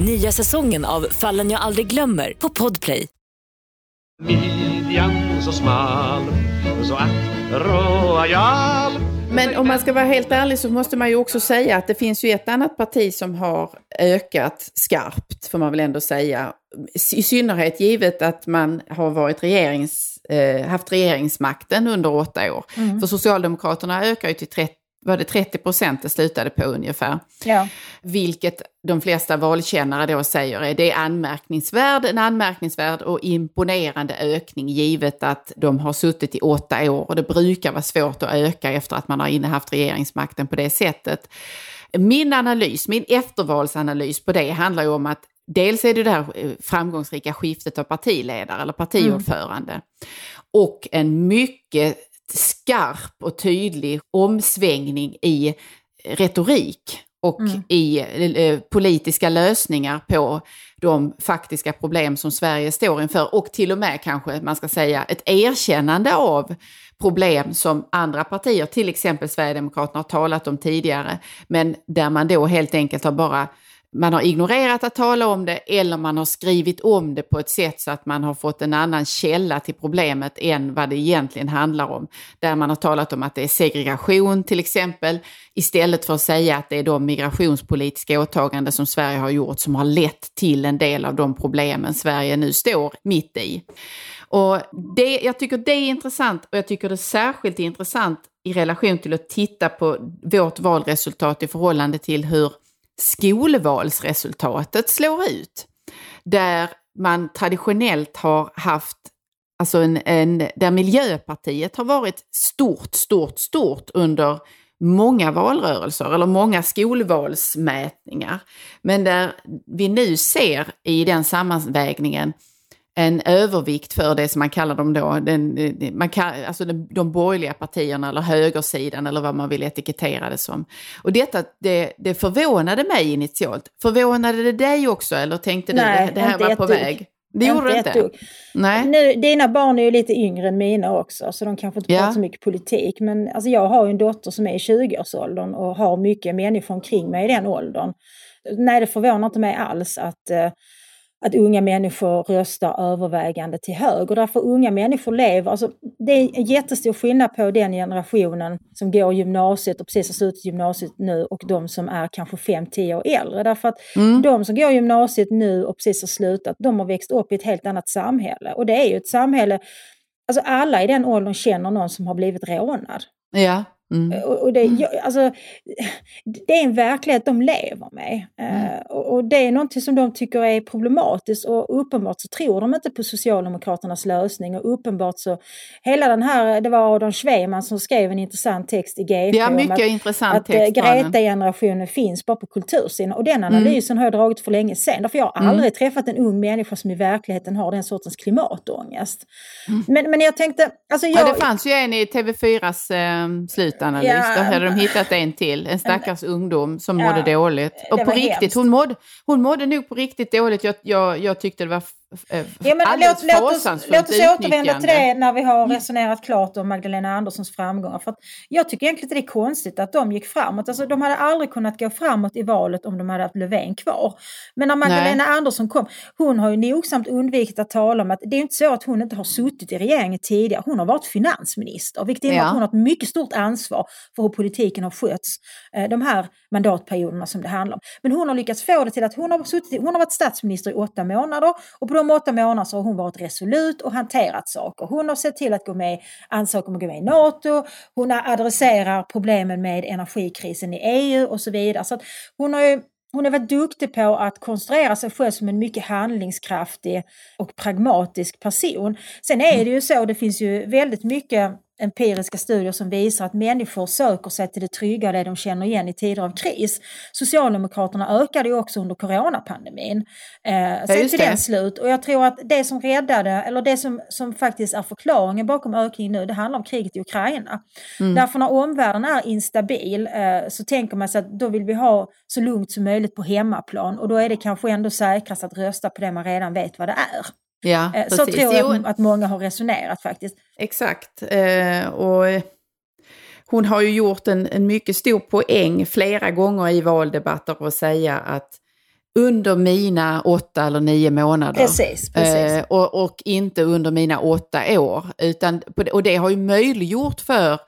Nya säsongen av Fallen jag aldrig glömmer på Podplay. Midjan så smal, så att royal men om man ska vara helt ärlig så måste man ju också säga att det finns ju ett annat parti som har ökat skarpt, får man väl ändå säga. I synnerhet givet att man har varit regerings, eh, haft regeringsmakten under åtta år. Mm. För Socialdemokraterna ökar ju till 30 var det 30 procent det slutade på ungefär. Ja. Vilket de flesta valkännare då säger är det är anmärkningsvärd, en anmärkningsvärd och imponerande ökning givet att de har suttit i åtta år och det brukar vara svårt att öka efter att man har innehaft regeringsmakten på det sättet. Min analys, min eftervalsanalys på det handlar ju om att dels är det det här eh, framgångsrika skiftet av partiledare eller partiordförande mm. och en mycket skarp och tydlig omsvängning i retorik och mm. i eh, politiska lösningar på de faktiska problem som Sverige står inför och till och med kanske man ska säga ett erkännande av problem som andra partier, till exempel Sverigedemokraterna, har talat om tidigare, men där man då helt enkelt har bara man har ignorerat att tala om det eller man har skrivit om det på ett sätt så att man har fått en annan källa till problemet än vad det egentligen handlar om. Där man har talat om att det är segregation till exempel, istället för att säga att det är de migrationspolitiska åtaganden som Sverige har gjort som har lett till en del av de problemen Sverige nu står mitt i. Och det, jag tycker det är intressant och jag tycker det är särskilt intressant i relation till att titta på vårt valresultat i förhållande till hur skolvalsresultatet slår ut. Där man traditionellt har haft, alltså en, en, där Miljöpartiet har varit stort, stort, stort under många valrörelser eller många skolvalsmätningar. Men där vi nu ser i den sammanvägningen en övervikt för det som man kallar dem då, den, man kan, alltså de, de borgerliga partierna eller högersidan eller vad man vill etikettera det som. Och detta, det, det förvånade mig initialt. Förvånade det dig också eller tänkte du Nej, det, det här var på väg? Det gjorde det inte? Nej. Nu, dina barn är ju lite yngre än mina också så de kanske inte pratar så mycket politik. Men alltså, jag har ju en dotter som är i 20-årsåldern och har mycket människor omkring mig i den åldern. Nej, det förvånar inte mig alls att eh, att unga människor röstar övervägande till höger. Därför unga människor lever, alltså det är en jättestor skillnad på den generationen som går gymnasiet och precis har slutat gymnasiet nu och de som är kanske 5-10 år äldre. Därför att mm. de som går gymnasiet nu och precis har slutat, de har växt upp i ett helt annat samhälle. Och det är ju ett samhälle, alltså alla i den åldern känner någon som har blivit rånad. Ja. Mm. Eh, och det, mm. alltså, det är en verklighet de lever med. Eh, mm. Och det är någonting som de tycker är problematiskt och uppenbart så tror de inte på Socialdemokraternas lösning och uppenbart så hela den här, det var Adam Schweman som skrev en intressant text i GP ja, mycket att, intressant att eh, Greta-generationen finns bara på kultursidan och den mm. analysen mm. har jag dragit för länge sedan. Därför jag har mm. aldrig träffat en ung människa som i verkligheten har den sortens klimatångest. Men, men jag tänkte, alltså jag... Ja, det fanns ju en i TV4s eh, slut analys. Ja, Då hade de hittat en till, en stackars en, ungdom som ja, mådde dåligt. Och på riktigt, hon mådde, hon mådde nog på riktigt dåligt. Jag, jag, jag tyckte det var ja, men låt, låt, oss, låt oss återvända till det när vi har mm. resonerat klart om Magdalena Anderssons framgångar. För jag tycker egentligen att det är konstigt att de gick framåt. Alltså, de hade aldrig kunnat gå framåt i valet om de hade haft Löfven kvar. Men när Magdalena Nej. Andersson kom, hon har ju nogsamt undvikit att tala om att det är inte så att hon inte har suttit i regeringen tidigare. Hon har varit finansminister, vilket innebär ja. att hon har ett mycket stort ansvar för hur politiken har skötts eh, de här mandatperioderna som det handlar om. Men hon har lyckats få det till att hon har, suttit, hon har varit statsminister i åtta månader och på de åtta månaderna så har hon varit resolut och hanterat saker. Hon har sett till att gå med, ansöka om att gå med i NATO, hon adresserar problemen med energikrisen i EU och så vidare. Så hon har ju hon har varit duktig på att konstruera sig själv som en mycket handlingskraftig och pragmatisk person. Sen är det ju så, det finns ju väldigt mycket empiriska studier som visar att människor söker sig till det trygga, det de känner igen i tider av kris. Socialdemokraterna ökade ju också under coronapandemin. Eh, sen till den slut. Och jag tror att det som räddade, eller det som, som faktiskt är förklaringen bakom ökningen nu, det handlar om kriget i Ukraina. Mm. Därför när omvärlden är instabil eh, så tänker man sig att då vill vi ha så lugnt som möjligt på hemmaplan och då är det kanske ändå säkrast att rösta på det man redan vet vad det är. Ja, eh, så precis. tror jag att många har resonerat faktiskt. Exakt. Eh, och hon har ju gjort en, en mycket stor poäng flera gånger i valdebatter att säga att under mina åtta eller nio månader. Precis, precis. Eh, och, och, inte under mina åtta år. Utan, och det har ju möjliggjort för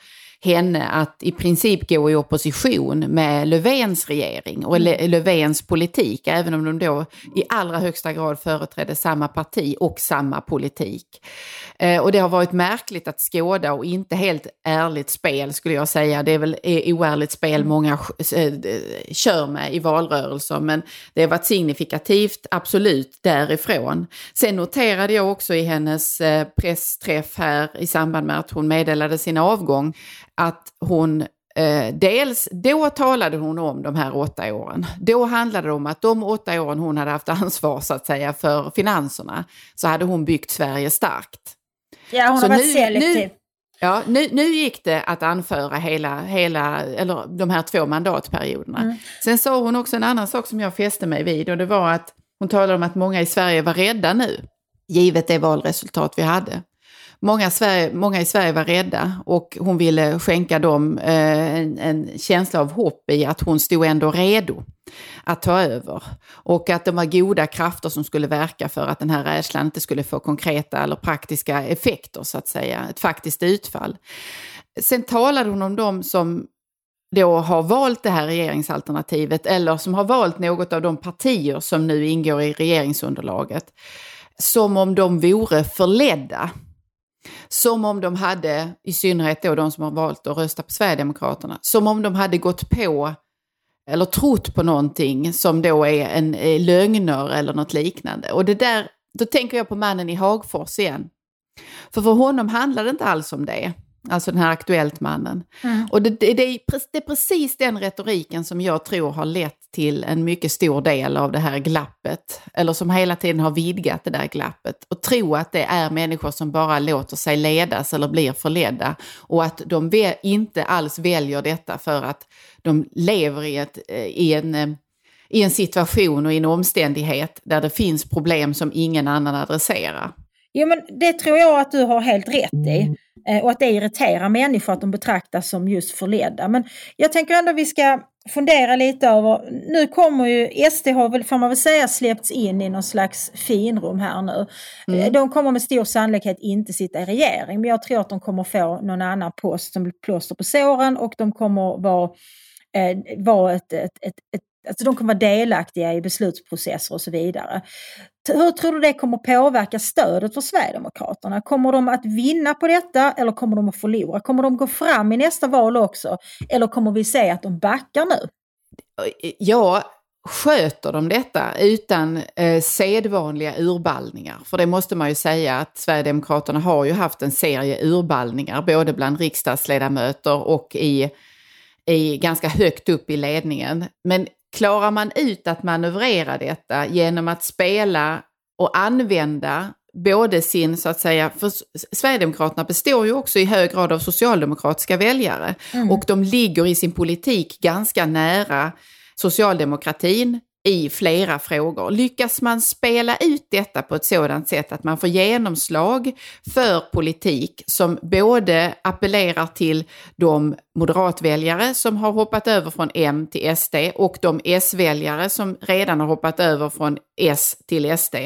henne att i princip gå i opposition med Löfvens regering och. Löfvens politik, även om de då i allra högsta grad företrädde samma parti och samma politik. Eh, och det har varit märkligt att skåda och inte helt ärligt spel skulle jag säga. Det är väl eh, oärligt spel många eh, kör med i valrörelser, men det har varit signifikativt, absolut, därifrån. Sen noterade jag också i hennes eh, pressträff här i samband med att hon meddelade sin avgång att hon eh, dels, då talade hon om de här åtta åren. Då handlade det om att de åtta åren hon hade haft ansvar så att säga för finanserna så hade hon byggt Sverige starkt. Ja, hon så har varit selektiv. Nu, ja, nu, nu gick det att anföra hela, hela, eller de här två mandatperioderna. Mm. Sen sa hon också en annan sak som jag fäste mig vid och det var att hon talade om att många i Sverige var rädda nu, givet det valresultat vi hade. Många, Sverige, många i Sverige var rädda och hon ville skänka dem eh, en, en, känsla av hopp i att hon stod ändå redo att ta över. Och att det var goda krafter som skulle verka för att den här rädslan inte skulle få konkreta eller praktiska effekter, så att säga, ett faktiskt utfall. Sen talade hon om de som då har valt det här regeringsalternativet eller som har valt något av de partier som nu ingår i regeringsunderlaget som om de vore förledda som om de hade, i synnerhet då de som har valt att rösta på Sverigedemokraterna, som om de hade gått på eller trott på någonting som då är en är lögner eller något liknande. Och det där, då tänker jag på mannen i Hagfors igen. För för honom handlade det inte alls om det. Alltså den här Aktuellt-mannen. Mm. Och det, det, det, är, det är precis den retoriken som jag tror har lett till en mycket stor del av det här glappet. Eller som hela tiden har vidgat det där glappet. Och tro att det är människor som bara låter sig ledas eller blir förledda. Och att de inte alls väljer detta för att de lever i, ett, i en i en situation och i en omständighet där det finns problem som ingen annan adresserar. Jo men det tror jag att du har helt rätt i. Eh, och att det irriterar människor att de betraktas som just förledda. Men jag tänker ändå vi ska fundera lite över, nu kommer ju, SD har väl, får man väl säga, släppts in i någon slags finrum här nu. Mm. Eh, de kommer med stor sannolikhet inte sitta i regering, men jag tror att de kommer få någon annan post som blir plåster på såren och de kommer vara, eh, vara ett, ett, ett, ett Alltså de kommer vara delaktiga i beslutsprocesser och så vidare. Hur tror du det kommer påverka stödet för Sverigedemokraterna? Kommer de att vinna på detta eller kommer de att förlora? Kommer de gå fram i nästa val också? Eller kommer vi se att de backar nu? Ja, sköter de detta utan eh, sedvanliga urballningar? För det måste man ju säga att Sverigedemokraterna har ju haft en serie urballningar både bland riksdagsledamöter och i, i ganska högt upp i ledningen. Men Klarar man ut att manövrera detta genom att spela och använda både sin, så att säga, för Sverigedemokraterna består ju också i hög grad av socialdemokratiska väljare mm. och de ligger i sin politik ganska nära socialdemokratin i flera frågor. Lyckas man spela ut detta på ett sådant sätt att man får genomslag för politik som både appellerar till de moderatväljare som har hoppat över från M till SD och de S-väljare som redan har hoppat över från S till SD,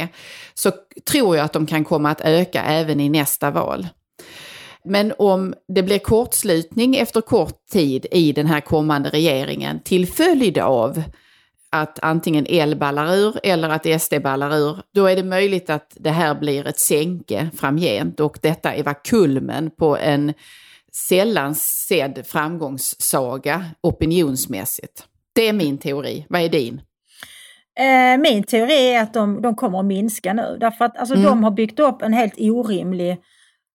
så tror jag att de kan komma att öka även i nästa val. Men om det blir kortslutning efter kort tid i den här kommande regeringen till följd av att antingen L ballar ur eller att SD ballar ur, då är det möjligt att det här blir ett sänke framgent och detta är var kulmen på en sällan sedd framgångssaga opinionsmässigt. Det är min teori. Vad är din? Eh, min teori är att de, de kommer att minska nu. Därför att alltså, mm. de har byggt upp en helt orimlig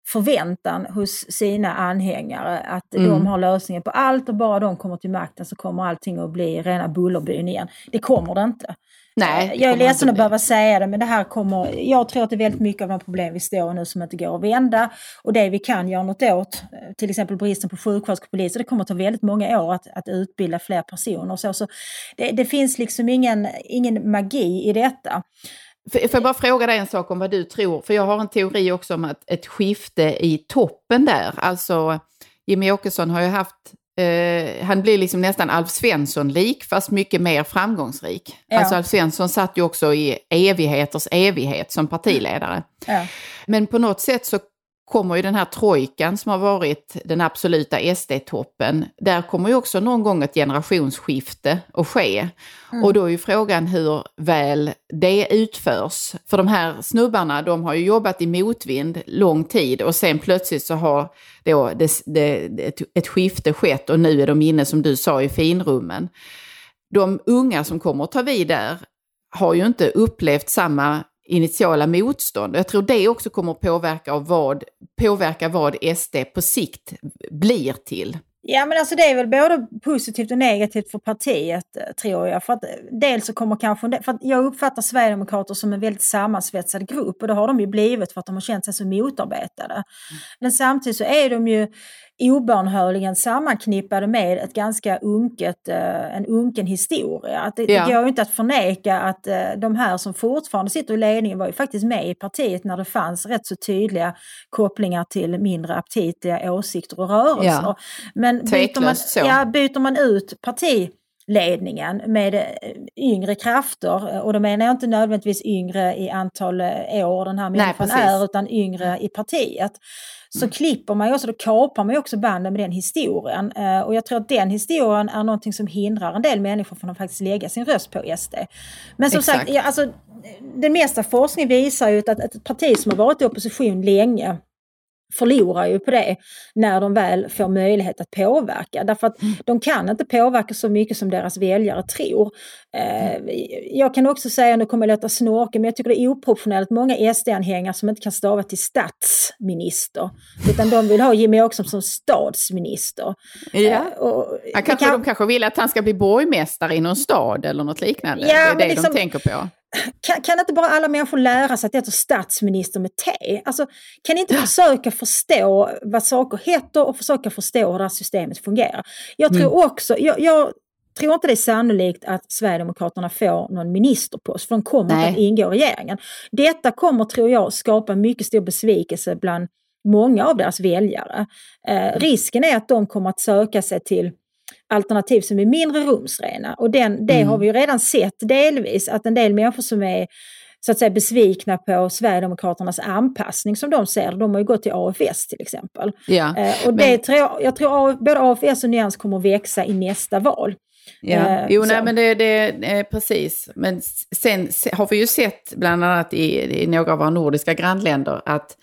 förväntan hos sina anhängare att mm. de har lösningen på allt och bara de kommer till makten så kommer allting att bli rena bullerbyn igen. Det kommer det inte. Nej, eh, jag är ledsen att behöva säga det men det här kommer, jag tror att det är väldigt mycket av de problem vi står nu som inte går att vända och det vi kan göra något åt, eh, till exempel bristen på sjuksköterskor och poliser, det kommer att ta väldigt många år att, att utbilda fler personer. Så, så det, det finns liksom ingen, ingen magi i detta. Får jag bara fråga dig en sak om vad du tror? För jag har en teori också om att ett skifte i toppen där, alltså Jimmy Åkesson har ju haft Uh, han blir liksom nästan Alf Svensson-lik, fast mycket mer framgångsrik. Ja. Alltså Alf Svensson satt ju också i evigheters evighet som partiledare. Ja. Men på något sätt så kommer ju den här trojkan som har varit den absoluta SD-toppen, där kommer ju också någon gång ett generationsskifte att ske. Mm. Och då är ju frågan hur väl det utförs. För de här snubbarna, de har ju jobbat i motvind lång tid och sen plötsligt så har då det, det, ett, ett skifte skett och nu är de inne, som du sa, i finrummen. De unga som kommer att ta vid där har ju inte upplevt samma initiala motstånd. Jag tror det också kommer påverka vad, påverka vad SD på sikt blir till. Ja men alltså det är väl både positivt och negativt för partiet tror jag. För att dels så kommer kanske, för att jag uppfattar Sverigedemokrater som en väldigt sammansvetsad grupp och det har de ju blivit för att de har känt sig så motarbetade. Mm. Men samtidigt så är de ju obönhörligen sammanknippade med ett ganska unket, eh, en unken historia. Att det, ja. det går ju inte att förneka att eh, de här som fortfarande sitter i ledningen var ju faktiskt med i partiet när det fanns rätt så tydliga kopplingar till mindre aptitliga åsikter och rörelser. Ja. Men byter man, ja, byter man ut parti ledningen med eh, yngre krafter och då menar jag inte nödvändigtvis yngre i antal år den här människan Nej, är utan yngre i partiet så klipper man ju också, då kapar man ju också banden med den historien. Eh, och jag tror att den historien är någonting som hindrar en del människor från att faktiskt lägga sin röst på SD. Men som Exakt. sagt, alltså, den mesta forskning visar ju att ett parti som har varit i opposition länge förlorar ju på det när de väl får möjlighet att påverka. Därför att mm. de kan inte påverka så mycket som deras väljare tror. Eh, jag kan också säga, nu kommer jag låta snorka, men jag tycker det är oproportionellt många SD-anhängare som inte kan stava till statsminister. Utan de vill ha Jimmie Åkesson som stadsminister. Ja. Eh, och, ja, kanske, kan... De kanske vill att han ska bli borgmästare i någon stad eller något liknande. Ja, det är det liksom, de tänker på kan, kan inte bara alla människor lära sig att det heter statsminister med T? Alltså, kan ni inte ja. försöka förstå vad saker heter och försöka förstå hur det här systemet fungerar? Jag tror mm. också, jag, jag tror inte det är sannolikt att Sverigedemokraterna får någon ministerpost, för de kommer inte att ingå i regeringen. Detta kommer, tror jag, skapa mycket stor besvikelse bland många av deras väljare. Eh, risken är att de kommer att söka sig till alternativ som är mindre rumsrena. Och den, det mm. har vi ju redan sett delvis, att en del människor som är så att säga besvikna på Sverigedemokraternas anpassning som de ser De har ju gått till AFS till exempel. Ja, eh, och det men... tror jag, jag tror både AFS och Nyans kommer att växa i nästa val. Ja, eh, jo, nej, men det, det eh, precis. Men sen har vi ju sett bland annat i, i några av våra nordiska grannländer att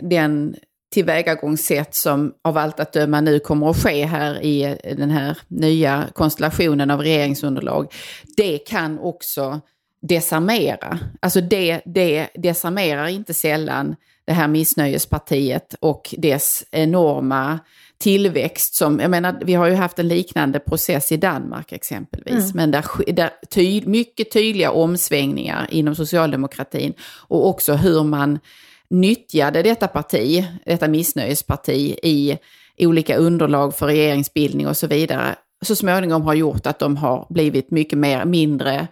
den tillvägagångssätt som av allt att döma nu kommer att ske här i den här nya konstellationen av regeringsunderlag, det kan också desarmera. Alltså det, det desarmerar inte sällan det här missnöjespartiet och dess enorma tillväxt som, jag menar, vi har ju haft en liknande process i Danmark exempelvis, mm. men där, där ty, mycket tydliga omsvängningar inom socialdemokratin och också hur man nyttjade detta parti, detta missnöjesparti i olika underlag för regeringsbildning och så vidare, så småningom har gjort att de har blivit mycket mer, mindre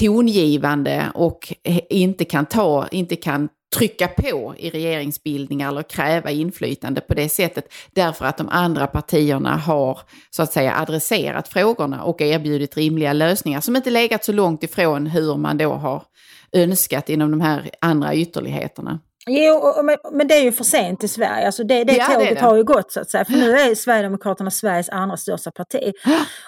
tongivande och inte kan ta, inte kan trycka på i regeringsbildningar eller kräva inflytande på det sättet därför att de andra partierna har så att säga adresserat frågorna och erbjudit rimliga lösningar som inte legat så långt ifrån hur man då har önskat inom de här andra ytterligheterna. Jo, men det är ju för sent i Sverige. Alltså det, det ja, tåget det det. har ju gått så att säga. För nu är Sverigedemokraterna Sveriges andra största parti.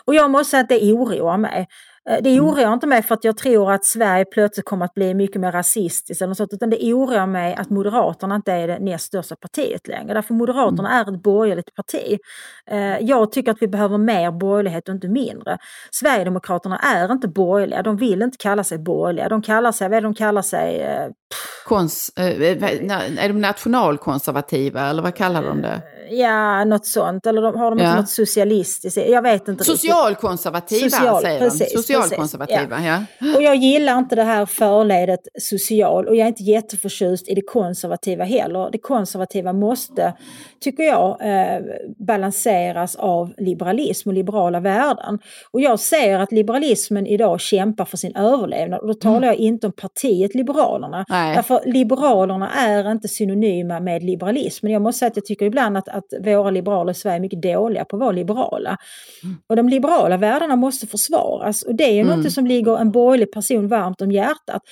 Och jag måste säga att det oroar mig. Eh, det Mm. oroar inte mig för att jag tror att Sverige plötsligt kommer att bli mycket mer rasistiskt eller sånt, utan det oroar mig att Moderaterna inte är det näst största partiet längre. Därför Moderaterna Mm. är ett borgerligt parti. Eh, Jag tycker att vi behöver mer borgerlighet och inte mindre. Sverigedemokraterna är inte borgerliga, de vill inte kalla sig borgerliga. De kallar sig, vad är det de kallar sig? Eh, Kons, eh, vad- är de nationalkonservativa eller vad kallar de det? Ja, något sånt. Eller de, har de inte Ja. något socialistiskt? Jag vet inte riktigt. Socialkonservativa Social, säger precis, de. Socialkonservativa, ja. Och jag gillar inte det här förledet social och jag är inte jätteförtjust i det konservativa heller. Det konservativa måste, tycker jag, eh, balanseras av liberalism och liberala värden. Och jag ser att liberalismen idag kämpar för sin överlevnad och då talar jag inte om partiet Liberalerna. Nej. Därför Liberalerna är inte synonyma med liberalism. Men jag måste säga att jag tycker ibland att, att våra liberaler i Sverige är mycket dåliga på att vara liberala. Och de liberala värdena måste försvaras och det är ju Mm. något som ligger en borgerlig person varmt om hjärtat.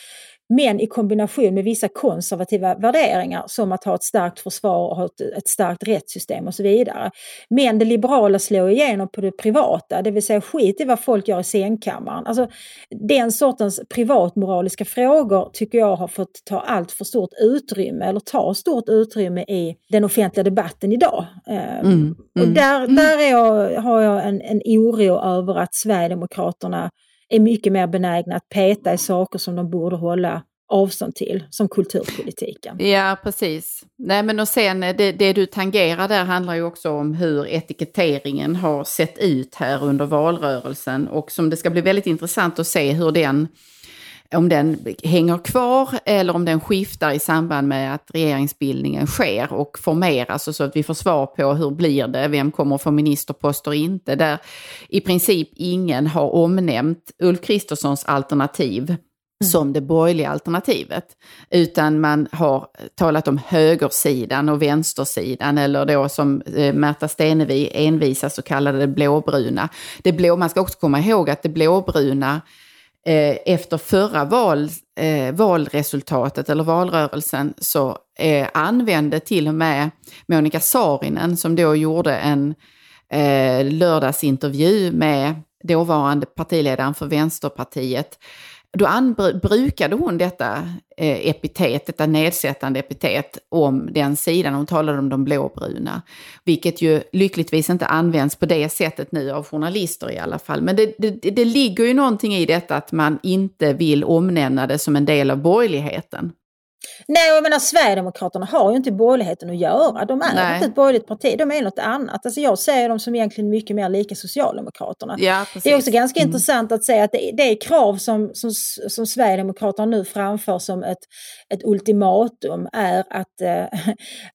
Men i kombination med vissa konservativa värderingar som att ha ett starkt försvar och ha ett, ett starkt rättssystem och så vidare. Men det liberala slår igenom på det privata, det vill säga skit i vad folk gör i sängkammaren. Alltså, den sortens privatmoraliska frågor tycker jag har fått ta allt för stort utrymme eller ta stort utrymme i den offentliga debatten idag. Eh, Mm, och mm. där, där är jag, har jag en, en oro över att Sverigedemokraterna är mycket mer benägna att peta i saker som de borde hålla avstånd till, som kulturpolitiken. Ja, precis. Nej, men och sen eh, det, det du tangerar där handlar ju också om hur etiketteringen har sett ut här under valrörelsen och som det ska bli väldigt intressant att se hur den om den hänger kvar eller om den skiftar i samband med att regeringsbildningen sker och formeras och så att vi får svar på hur blir det, vem kommer att få ministerpost och inte. Där i princip ingen har omnämnt Ulf Kristerssons alternativ som det borgerliga alternativet. Utan man har talat om högersidan och vänstersidan eller då som eh, Märta Stenevi envisas och kallade det blåbruna. Det blå, man ska också komma ihåg att det blåbruna Eh, efter förra val, eh, valresultatet eller valrörelsen så eh, använde till och med Monica Saarinen som då gjorde en eh, lördagsintervju med dåvarande partiledaren för Vänsterpartiet. Då brukade hon detta eh, epitet, detta nedsättande epitet om den sidan. Hon talade om de blåbruna. Vilket ju lyckligtvis inte används på det sättet nu av journalister i alla fall. Men det, det, det ligger ju någonting i detta att man inte vill omnämna det som en del av borgerligheten. Nej, jag menar Sverigedemokraterna har ju inte borgerligheten att göra. De är Nej. inte ett borgerligt parti, de är något annat. Alltså jag ser dem som egentligen mycket mer lika Socialdemokraterna. Ja. Det är också ganska Mm. intressant att säga att det, det är krav som, som, som Sverigedemokraterna nu framför som ett, ett ultimatum är att, eh,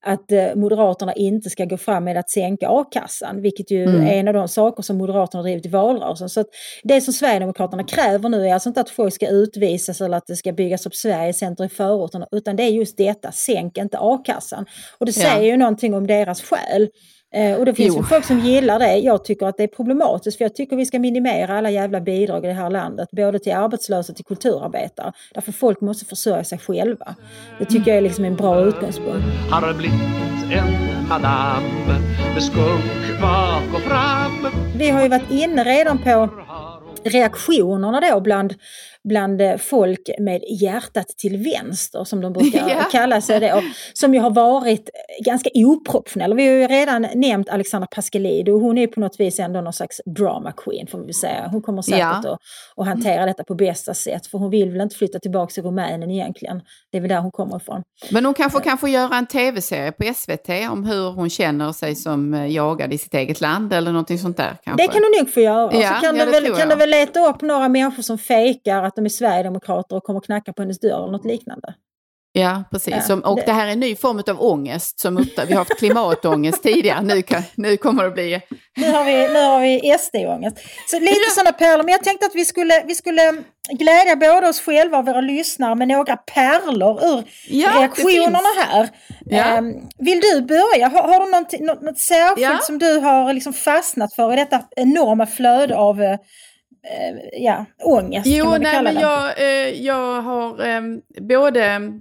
att eh, Moderaterna inte ska gå fram med att sänka a-kassan, vilket ju Mm. är en av de saker som Moderaterna drivit i valrörelsen. Så att det som Sverigedemokraterna kräver nu är alltså inte att folk ska utvisas eller att det ska byggas upp Sverigecenter i förorterna, utan det är just detta, sänk inte a-kassan. Och det Ja. säger ju någonting om deras själ. Eh, och det finns Jo. ju folk som gillar det. Jag tycker att det är problematiskt för jag tycker vi ska minimera alla jävla bidrag i det här landet. Både till arbetslösa och till kulturarbetare. Därför folk måste försörja sig själva. Det tycker jag är liksom en bra utgångspunkt. Har blivit en madam med skunk bak och fram. Vi har ju varit inne redan på reaktionerna då bland, bland eh, folk med hjärtat till vänster som de brukar Ja. kalla sig det. Och som ju har varit ganska oproportionella. Vi har ju redan nämnt Alexandra Pascalidou. Hon är på något vis ändå någon slags drama queen får vi säga. Hon kommer säkert Ja. att, att hantera detta på bästa sätt. För hon vill väl inte flytta tillbaka till Rumänien egentligen. Det är väl där hon kommer ifrån. Men hon kanske kan få göra en tv-serie på SVT om hur hon känner sig som eh, jagad i sitt eget land eller någonting sånt där kanske. Det kan hon nog få göra. Ja, så kan, ja, du det väl, kan du väl leta upp några människor som fejkar att de är sverigedemokrater och kommer knacka på hennes dörr eller något liknande. Ja, precis. Ja, Som, och det- det här är en ny form av ångest. Som vi har haft klimatångest tidigare. Nu, kan, nu kommer det bli... Nu har vi, nu har vi SD-ångest. Så lite sådana pärlor. Men jag tänkte att vi skulle, vi skulle glädja både oss själva och våra lyssnare med några pärlor ur Ja, reaktionerna här. Ja. Ehm, vill du börja? Har, har du någonting- något, något särskilt Ja. som du har liksom fastnat för i detta enorma flöde av eh, ja, ångest? kan Jo, man väl nej, kalla men jag, eh, jag har eh, både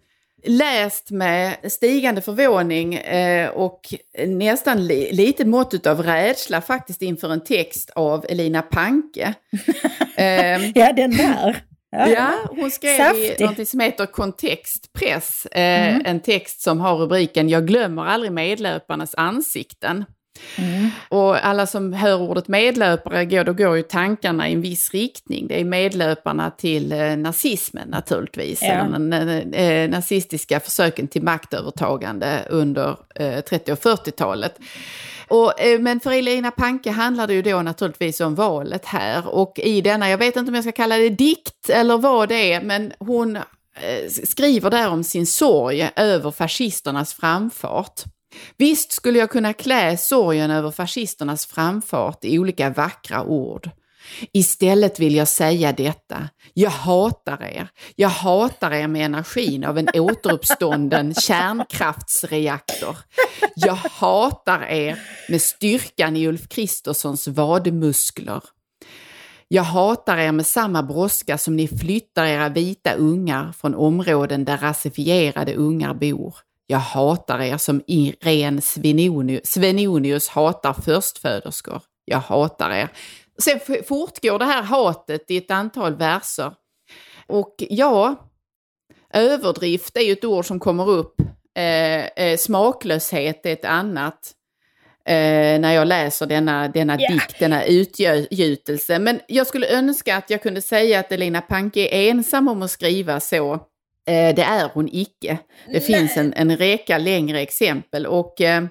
läst med stigande förvåning eh, och nästan li, lite mått av rädsla faktiskt inför en text av Elina Panke. eh, ja, den där. Ja, ja hon skrev Saftig. i något som heter Kontextpress, eh, mm. en text som har rubriken Jag glömmer aldrig medlöparnas ansikten. Mm. Och alla som hör ordet medlöpare, går, då går ju tankarna i en viss riktning. Det är medlöparna till eh, nazismen naturligtvis, ja. den eh, nazistiska försöken till maktövertagande under eh, 30 och 40-talet. Och, eh, men för Elina Panke handlar det ju då naturligtvis om valet här och i denna, jag vet inte om jag ska kalla det dikt eller vad det är, men hon eh, skriver där om sin sorg över fascisternas framfart. Visst skulle jag kunna klä sorgen över fascisternas framfart i olika vackra ord. Istället vill jag säga detta. Jag hatar er. Jag hatar er med energin av en återuppstånden kärnkraftsreaktor. Jag hatar er med styrkan i Ulf Kristerssons vadmuskler. Jag hatar er med samma brådska som ni flyttar era vita ungar från områden där rasifierade ungar bor. Jag hatar er som Irene Svenonius hatar förstföderskor. Jag hatar er. Sen fortgår det här hatet i ett antal verser. Och ja, överdrift är ju ett ord som kommer upp. Eh, eh, smaklöshet är ett annat. Eh, när jag läser denna, denna yeah. dikt, denna utgjutelse. Men jag skulle önska att jag kunde säga att Elina Panke är ensam om att skriva så. Eh, det är hon icke. Det Nej. finns en, en reka längre exempel och eh,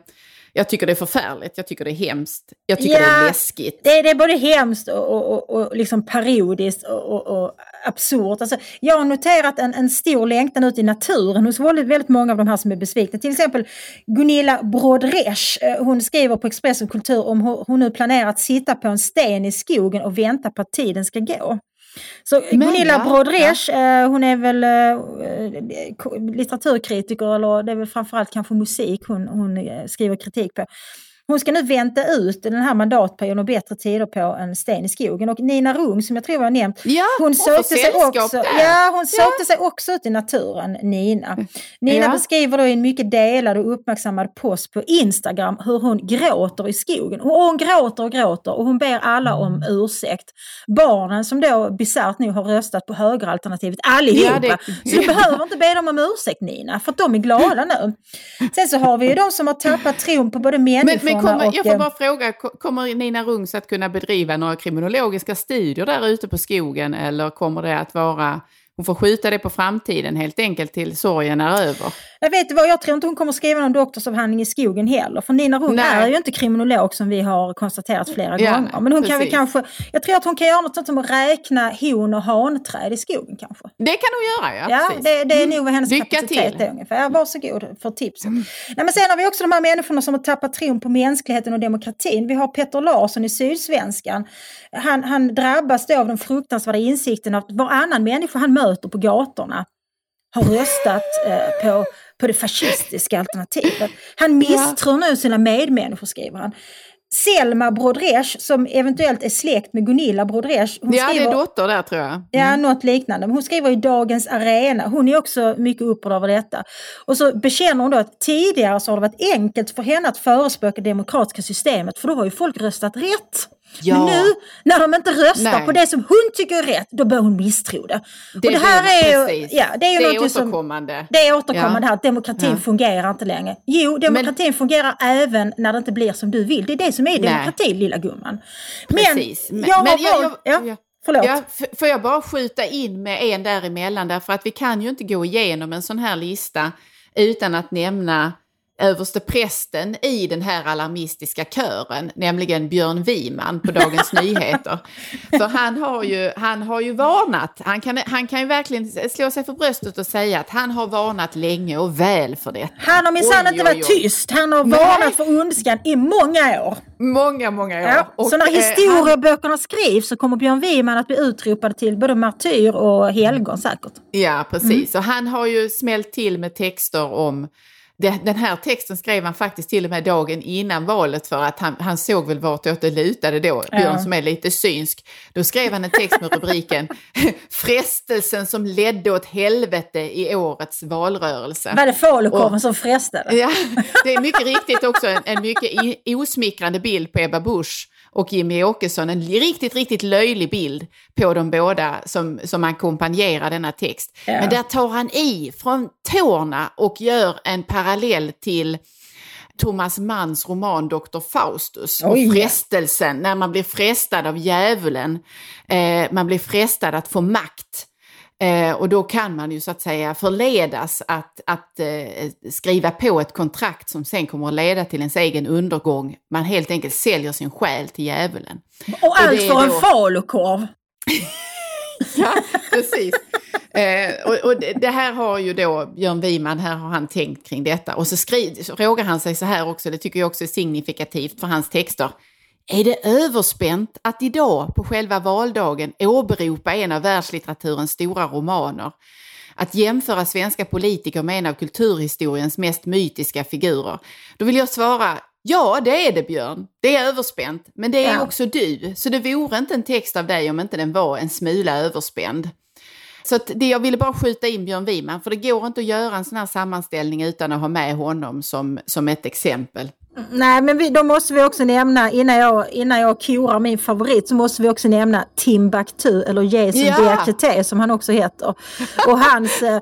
jag tycker det är förfärligt, jag tycker det är hemskt, jag tycker ja, det är läskigt. Det, det är både hemskt och, och, och, och liksom parodiskt och, och absurt. Alltså, jag har noterat en, en stor längtan ut i naturen hos väldigt, väldigt många av de här som är besvikna. Till exempel Gunilla Brodresch, eh, hon skriver på Expressen Kultur om hur hon nu planerar att sitta på en sten i skogen och vänta på att tiden ska gå. Så Men, Gunilla ja, Brodresch, ja. Eh, hon är väl eh, litteraturkritiker eller det är väl framförallt kanske musik hon, hon eh, skriver kritik på. Hon ska nu vänta ut den här mandatperioden och bättre tider på en sten i skogen. Och Nina Rung, som jag tror var nämnt, ja, hon sökte, sig också, ja, hon sökte ja. sig också ut i naturen, Nina. Nina ja. beskriver då i en mycket delad och uppmärksammad post på Instagram hur hon gråter i skogen. Och hon gråter och gråter och hon ber alla om ursäkt. Barnen som då bisarrt nu har röstat på högeralternativet allihopa. Ja, det... Så du behöver inte be dem om ursäkt Nina, för att de är glada nu. Sen så har vi ju de som har tappat tron på både människor men kommer, och, jag får bara fråga, kommer Nina Rungs att kunna bedriva några kriminologiska studier där ute på skogen eller kommer det att vara hon får skjuta det på framtiden helt enkelt till sorgen är över. Jag vet vad, jag tror inte hon kommer skriva någon doktorsavhandling i skogen heller. För Nina Rung är ju inte kriminolog som vi har konstaterat flera ja, gånger. Men hon kan väl kanske, jag tror att hon kan göra något sånt som att räkna hon och hanträd i skogen kanske. Det kan hon göra ja. Ja, det, det är nog vad hennes Lycka kapacitet till. är ungefär. Varsågod för tipset. Mm. Nej, men sen har vi också de här människorna som har tappat tron på mänskligheten och demokratin. Vi har Petter Larsson i Sydsvenskan. Han, han drabbas då av den fruktansvärda insikten att varannan människa han möter på gatorna har röstat eh, på, på det fascistiska alternativet. Han misstror nu sina medmänniskor, skriver han. Selma Brodresch, som eventuellt är släkt med Gunilla Brodresch. Hon ja, skriver, det är dotter där tror jag. Mm. Ja, något liknande. Hon skriver i Dagens Arena. Hon är också mycket upprörd över detta. Och så bekänner hon då att tidigare så har det varit enkelt för henne att förespråka det demokratiska systemet, för då har ju folk röstat rätt. Ja. Men nu när de inte röstar Nej. på det som hon tycker är rätt, då börjar hon misstro det. det och det här är, är ju, ja, det är det är återkommande. Som, det är återkommande ja. här, att demokratin ja. fungerar inte längre. Jo, demokratin Men, fungerar även när det inte blir som du vill. Det är det som är demokrati, Nej. lilla gumman. Precis. Men, jag har jag, valt, jag, ja. Förlåt. Ja, får jag bara skjuta in med en däremellan därför att vi kan ju inte gå igenom en sån här lista utan att nämna överste prästen i den här alarmistiska kören, nämligen Björn Wiman på Dagens Nyheter. För han har ju, han har ju varnat, han kan, han kan ju verkligen slå sig för bröstet och säga att han har varnat länge och väl för det. Han har minsann inte varit tyst, han har Nej. varnat för ondskan i många år. Många, många år. Ja, och, så när historieböckerna han... skrivs så kommer Björn Wiman att bli utropad till både martyr och helgon säkert. Ja, precis. Mm. Och han har ju smält till med texter om Den här texten skrev han faktiskt till och med dagen innan valet för att han, han såg väl vartåt det lutade då, Björn ja. som är lite synsk. Då skrev han en text med rubriken Frestelsen som ledde åt helvete i årets valrörelse. Var det falukorven som frestade? Ja, det är mycket riktigt också en, en mycket osmickrande bild på Ebba Busch och Jimmy Åkesson, en riktigt, riktigt löjlig bild på de båda som, som ackompanjerar denna text. Ja. Men där tar han i från tårna och gör en parallell till Thomas Manns roman Dr. Faustus och frestelsen, när man blir frestad av djävulen, eh, man blir frestad att få makt. Eh, och då kan man ju så att säga förledas att, att eh, skriva på ett kontrakt som sen kommer att leda till ens egen undergång. Man helt enkelt säljer sin själ till djävulen. Och allt och för en falukorv! ja, precis. Eh, och, och, det här har ju då Björn Wiman, här har han tänkt kring detta. Och så, skri, så frågar han sig så här också, det tycker jag också är signifikativt för hans texter. Är det överspänt att idag på själva valdagen åberopa en av världslitteraturens stora romaner? Att jämföra svenska politiker med en av kulturhistoriens mest mytiska figurer? Då vill jag svara, ja det är det Björn, det är överspänt, men det är ja. också du. Så det vore inte en text av dig om inte den var en smula överspänd. Så det jag ville bara skjuta in Björn Wiman, för det går inte att göra en sån här sammanställning utan att ha med honom som, som ett exempel. Nej, men vi, då måste vi också nämna, innan jag, innan jag korar min favorit, så måste vi också nämna Timbuktu, eller Jason ja. Diakité som han också heter. Och hans, eh,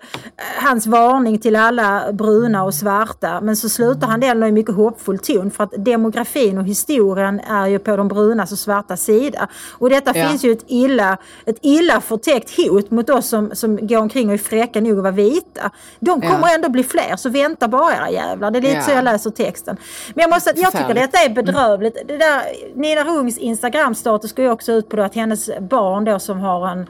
hans varning till alla bruna och svarta. Men så slutar han den i mycket hoppfull ton, för att demografin och historien är ju på de brunas och svarta sida. Och detta ja. finns ju ett illa, ett illa förtäckt hot mot oss som, som går omkring och är fräcka nog att vara vita. De kommer ja. ändå bli fler, så vänta bara era jävlar. Det är lite så jag läser texten. Men jag, måste, jag tycker detta är bedrövligt. Det där, Nina Rungs Instagram-status går ju också ut på att hennes barn då som har en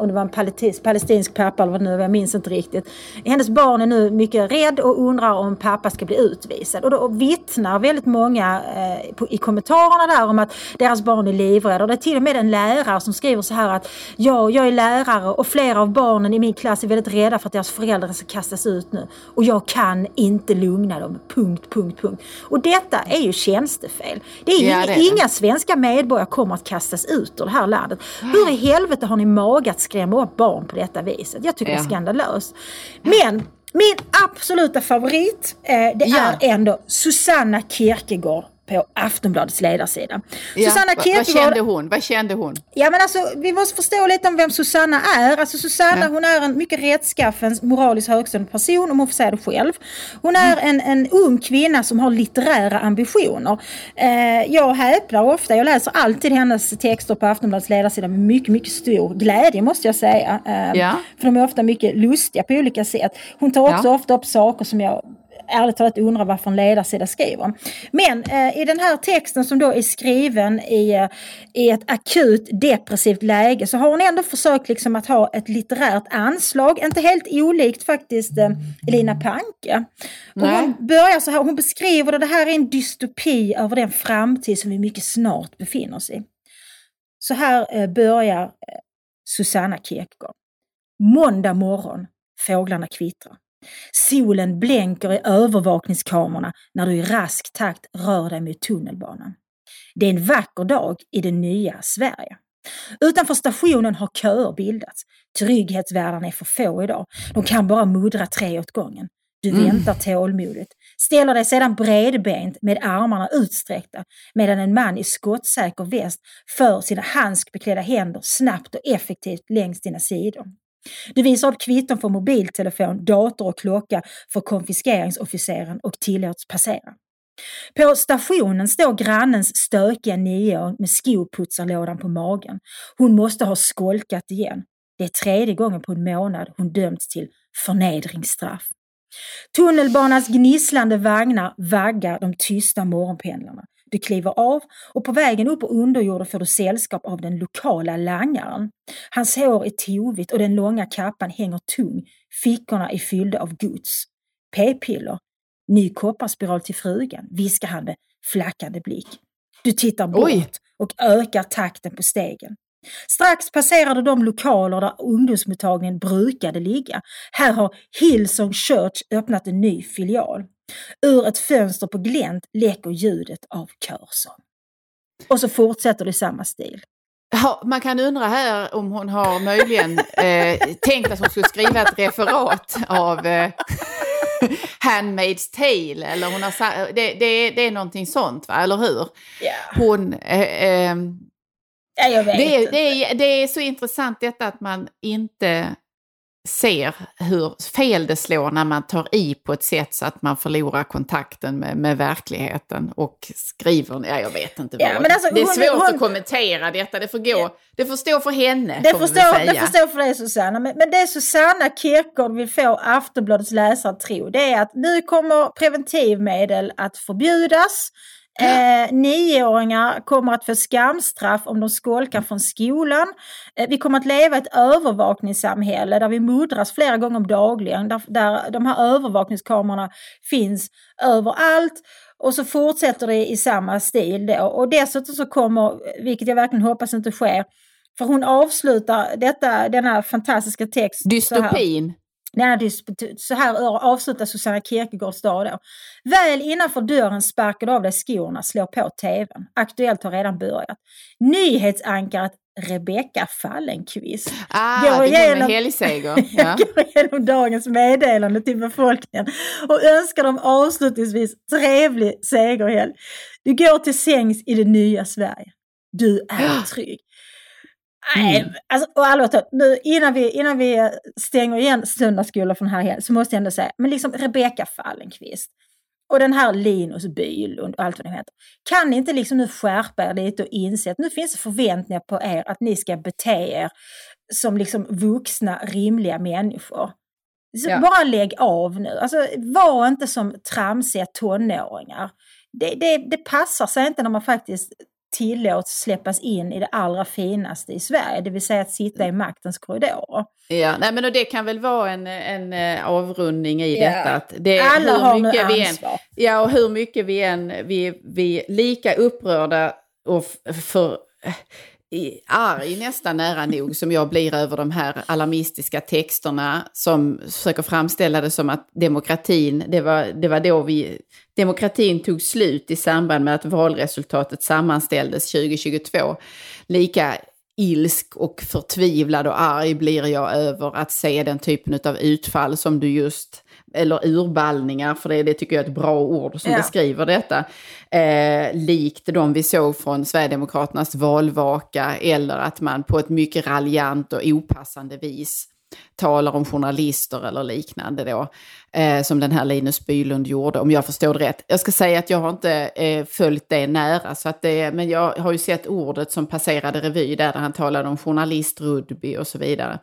om det var en palestinsk pappa eller vad det nu var, jag minns inte riktigt. Hennes barn är nu mycket rädd och undrar om pappa ska bli utvisad. Och då vittnar väldigt många eh, på, i kommentarerna där om att deras barn är livrädda. Och det är till och med en lärare som skriver så här att ja, jag är lärare och flera av barnen i min klass är väldigt rädda för att deras föräldrar ska kastas ut nu. Och jag kan inte lugna dem. Punkt, punkt, punkt. Och detta är ju tjänstefel. Det är, ja, det är inga svenska medborgare kommer att kastas ut ur det här landet. Hur i helvete har ni mage att skrämma upp barn på detta viset. Jag tycker ja. det är skandalöst. Men min absoluta favorit, eh, det ja. är ändå Susanna Kierkegaard på Aftonbladets ledarsida. Ja, Susanna Kierkegaard, vad kände hon? Vad kände hon? Ja men alltså vi måste förstå lite om vem Susanna är. Alltså Susanna ja. hon är en mycket rättskaffen, moraliskt högstående person om hon får säga det själv. Hon är en, en ung kvinna som har litterära ambitioner. Eh, jag häpnar ofta, jag läser alltid hennes texter på Aftonbladets ledarsida med mycket, mycket stor glädje måste jag säga. Eh, ja. För de är ofta mycket lustiga på olika sätt. Hon tar också ofta upp saker som jag ärligt talat undrar varför en ledarsida skriver. Men eh, i den här texten som då är skriven i, eh, i ett akut depressivt läge så har hon ändå försökt liksom att ha ett litterärt anslag, inte helt olikt faktiskt eh, Elina Panke. Och hon börjar så här, hon beskriver det, det här är en dystopi över den framtid som vi mycket snart befinner oss i. Så här eh, börjar eh, Susanna Kierkegaard. Måndag morgon, fåglarna kvittrar. Solen blänker i övervakningskamerorna när du i rask takt rör dig mot tunnelbanan. Det är en vacker dag i det nya Sverige. Utanför stationen har köer bildats. Trygghetsvärdarna är för få idag. De kan bara muddra tre åt gången. Du mm. väntar tålmodigt, ställer dig sedan bredbent med armarna utsträckta medan en man i skottsäker väst för sina handskbeklädda händer snabbt och effektivt längs dina sidor. Du visar upp kvitton för mobiltelefon, dator och klocka för konfiskeringsofficeren och tillåts passera. På stationen står grannens stökiga nioåring med skoputsarlådan på magen. Hon måste ha skolkat igen. Det är tredje gången på en månad hon dömts till förnedringsstraff. Tunnelbanans gnisslande vagnar vaggar de tysta morgonpendlarna. Du kliver av och på vägen upp på underjorden får du sällskap av den lokala langaren. Hans hår är tovigt och den långa kappan hänger tung, fickorna är fyllda av gods. P-piller, ny kopparspiral till frugan, viskar han med flackande blick. Du tittar bort Oj. och ökar takten på stegen. Strax passerar du de lokaler där ungdomsmottagningen brukade ligga. Här har Hillsong Church öppnat en ny filial. Ur ett fönster på glänt läcker ljudet av körsång. Och så fortsätter det i samma stil. Ja, man kan undra här om hon har möjligen eh, tänkt att hon skulle skriva ett referat av eh, Handmaid's Tale. Eller hon har, det, det, det är någonting sånt, va? eller hur? Ja. Hon... Eh, eh, Ja, jag vet det, inte. det, är, det är så intressant detta att man inte ser hur fel det slår när man tar i på ett sätt så att man förlorar kontakten med, med verkligheten och skriver, ja jag vet inte Ja, vad. alltså, det är hon- svårt hon- att kommentera detta, det får gå, det får stå för henne. Det får väl det säga. förstår för dig Susanna, men, men det Susanna Kierkegaard vill få Aftonbladets läsare att tro det är att nu kommer preventivmedel att förbjudas. Eh, nioåringar kommer att få skamstraff om de skolkar från skolan. Eh, vi kommer att leva i ett övervakningssamhälle där vi muddras flera gånger om dagligen, där, där de här övervakningskamerorna finns överallt. Och så fortsätter det i samma stil då. Och dessutom så kommer, vilket jag verkligen hoppas inte sker, för hon avslutar detta, denna fantastiska text. Dystopin. Denna dysp- så här avslutar Susanna Kierkegaards dag då. Väl innanför dörren sparkar du av dig skorna, slår på tvn. Aktuellt har redan börjat. Nyhetsankaret Rebecka Fallenkvist Ah, Går det igenom- helgseger. Ja. går igenom dagens meddelande till befolkningen och önskar dem avslutningsvis trevlig segerhelg. Du går till sängs i det nya Sverige. Du är trygg. Nej, Mm. alltså, och allvarligt nu innan vi, innan vi stänger igen söndagsskolan från här helgen så måste jag ändå säga, men liksom Rebecka Fallenkvist och den här Linus Bylund och allt vad de heter. Kan ni inte liksom nu skärpa er lite och inse att nu finns det förväntningar på er att ni ska bete er som liksom vuxna, rimliga människor. Så Ja. Bara lägg av nu. Alltså, var inte som tramsiga tonåringar. Det, det, det passar sig inte när man faktiskt tillåts släppas in i det allra finaste i Sverige, det vill säga att sitta i maktens korridorer. Ja, nej, men och det kan väl vara en, en eh, avrundning i Ja. detta. Att det, Alla hur har nu mycket vi än, ansvar. Ja, och hur mycket vi än, vi, vi är lika upprörda och för, i- arg nästan nära nog som jag blir över de här alarmistiska texterna som försöker framställa det som att demokratin, det var, det var då vi, demokratin tog slut i samband med att valresultatet sammanställdes 2022. Lika ilsk och förtvivlad och arg blir jag över att se den typen av utfall som du just, eller urballningar, för det, det tycker jag är ett bra ord som Ja. beskriver detta, eh, likt de vi såg från Sverigedemokraternas valvaka, eller att man på ett mycket raljant och opassande vis talar om journalister eller liknande då, eh, som den här Linus Bylund gjorde, om jag förstår det rätt. Jag ska säga att jag har inte eh, följt det nära, så att det, men jag har ju sett ordet som passerade revy där, där han talade om journalist-rugby och så vidare.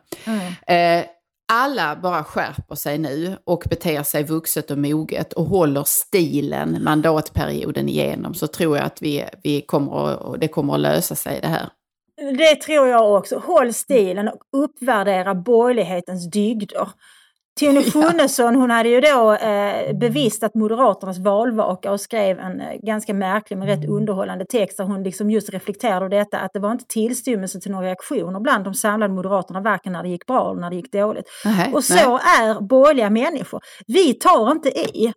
Eh, alla bara skärper sig nu och beter sig vuxet och moget och håller stilen mandatperioden igenom så tror jag att vi, vi kommer att, det kommer att lösa sig det här. Det tror jag också. Håll stilen och uppvärdera borgerlighetens dygder. Tone Schunnesson hon hade ju då eh, bevistat Moderaternas valvaka och skrev en eh, ganska märklig men rätt underhållande text där hon liksom just reflekterade över detta att det var inte tillstymmelse till några reaktioner bland de samlade Moderaterna varken när det gick bra eller när det gick dåligt. Nej, Och så nej. är borgerliga människor. Vi tar inte i.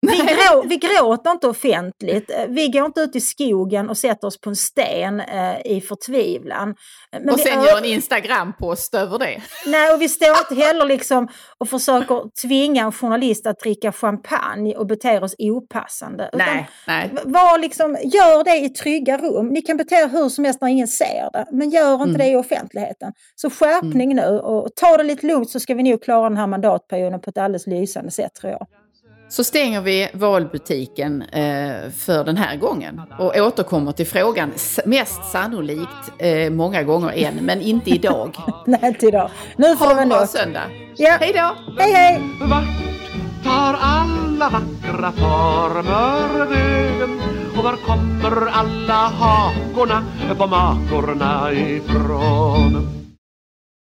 Vi, grå, vi gråter inte offentligt. Eh, Vi går inte ut i skogen och sätter oss på en sten eh, i förtvivlan. Men och vi sen ö- gör en Instagram-post över det. Nej, och vi står inte heller liksom och försöker tvinga en journalist att dricka champagne och bete oss opassande. Utan Nej, nej. Var liksom, gör det i trygga rum. Ni kan bete er hur som helst när ingen ser det, men gör inte Mm. det i offentligheten. Så skärpning nu och ta det lite lugnt så ska vi nog klara den här mandatperioden på ett alldeles lysande sätt tror jag. Så stänger vi valbutiken eh, för den här gången och återkommer till frågan mest sannolikt eh, många gånger än, men inte idag. Nej, inte idag. Nu får Ha en bra söndag. Ja. Hej då! Hej, hej! Vart tar alla vackra former vägen? Och var kommer alla hakorna på makorna ifrån?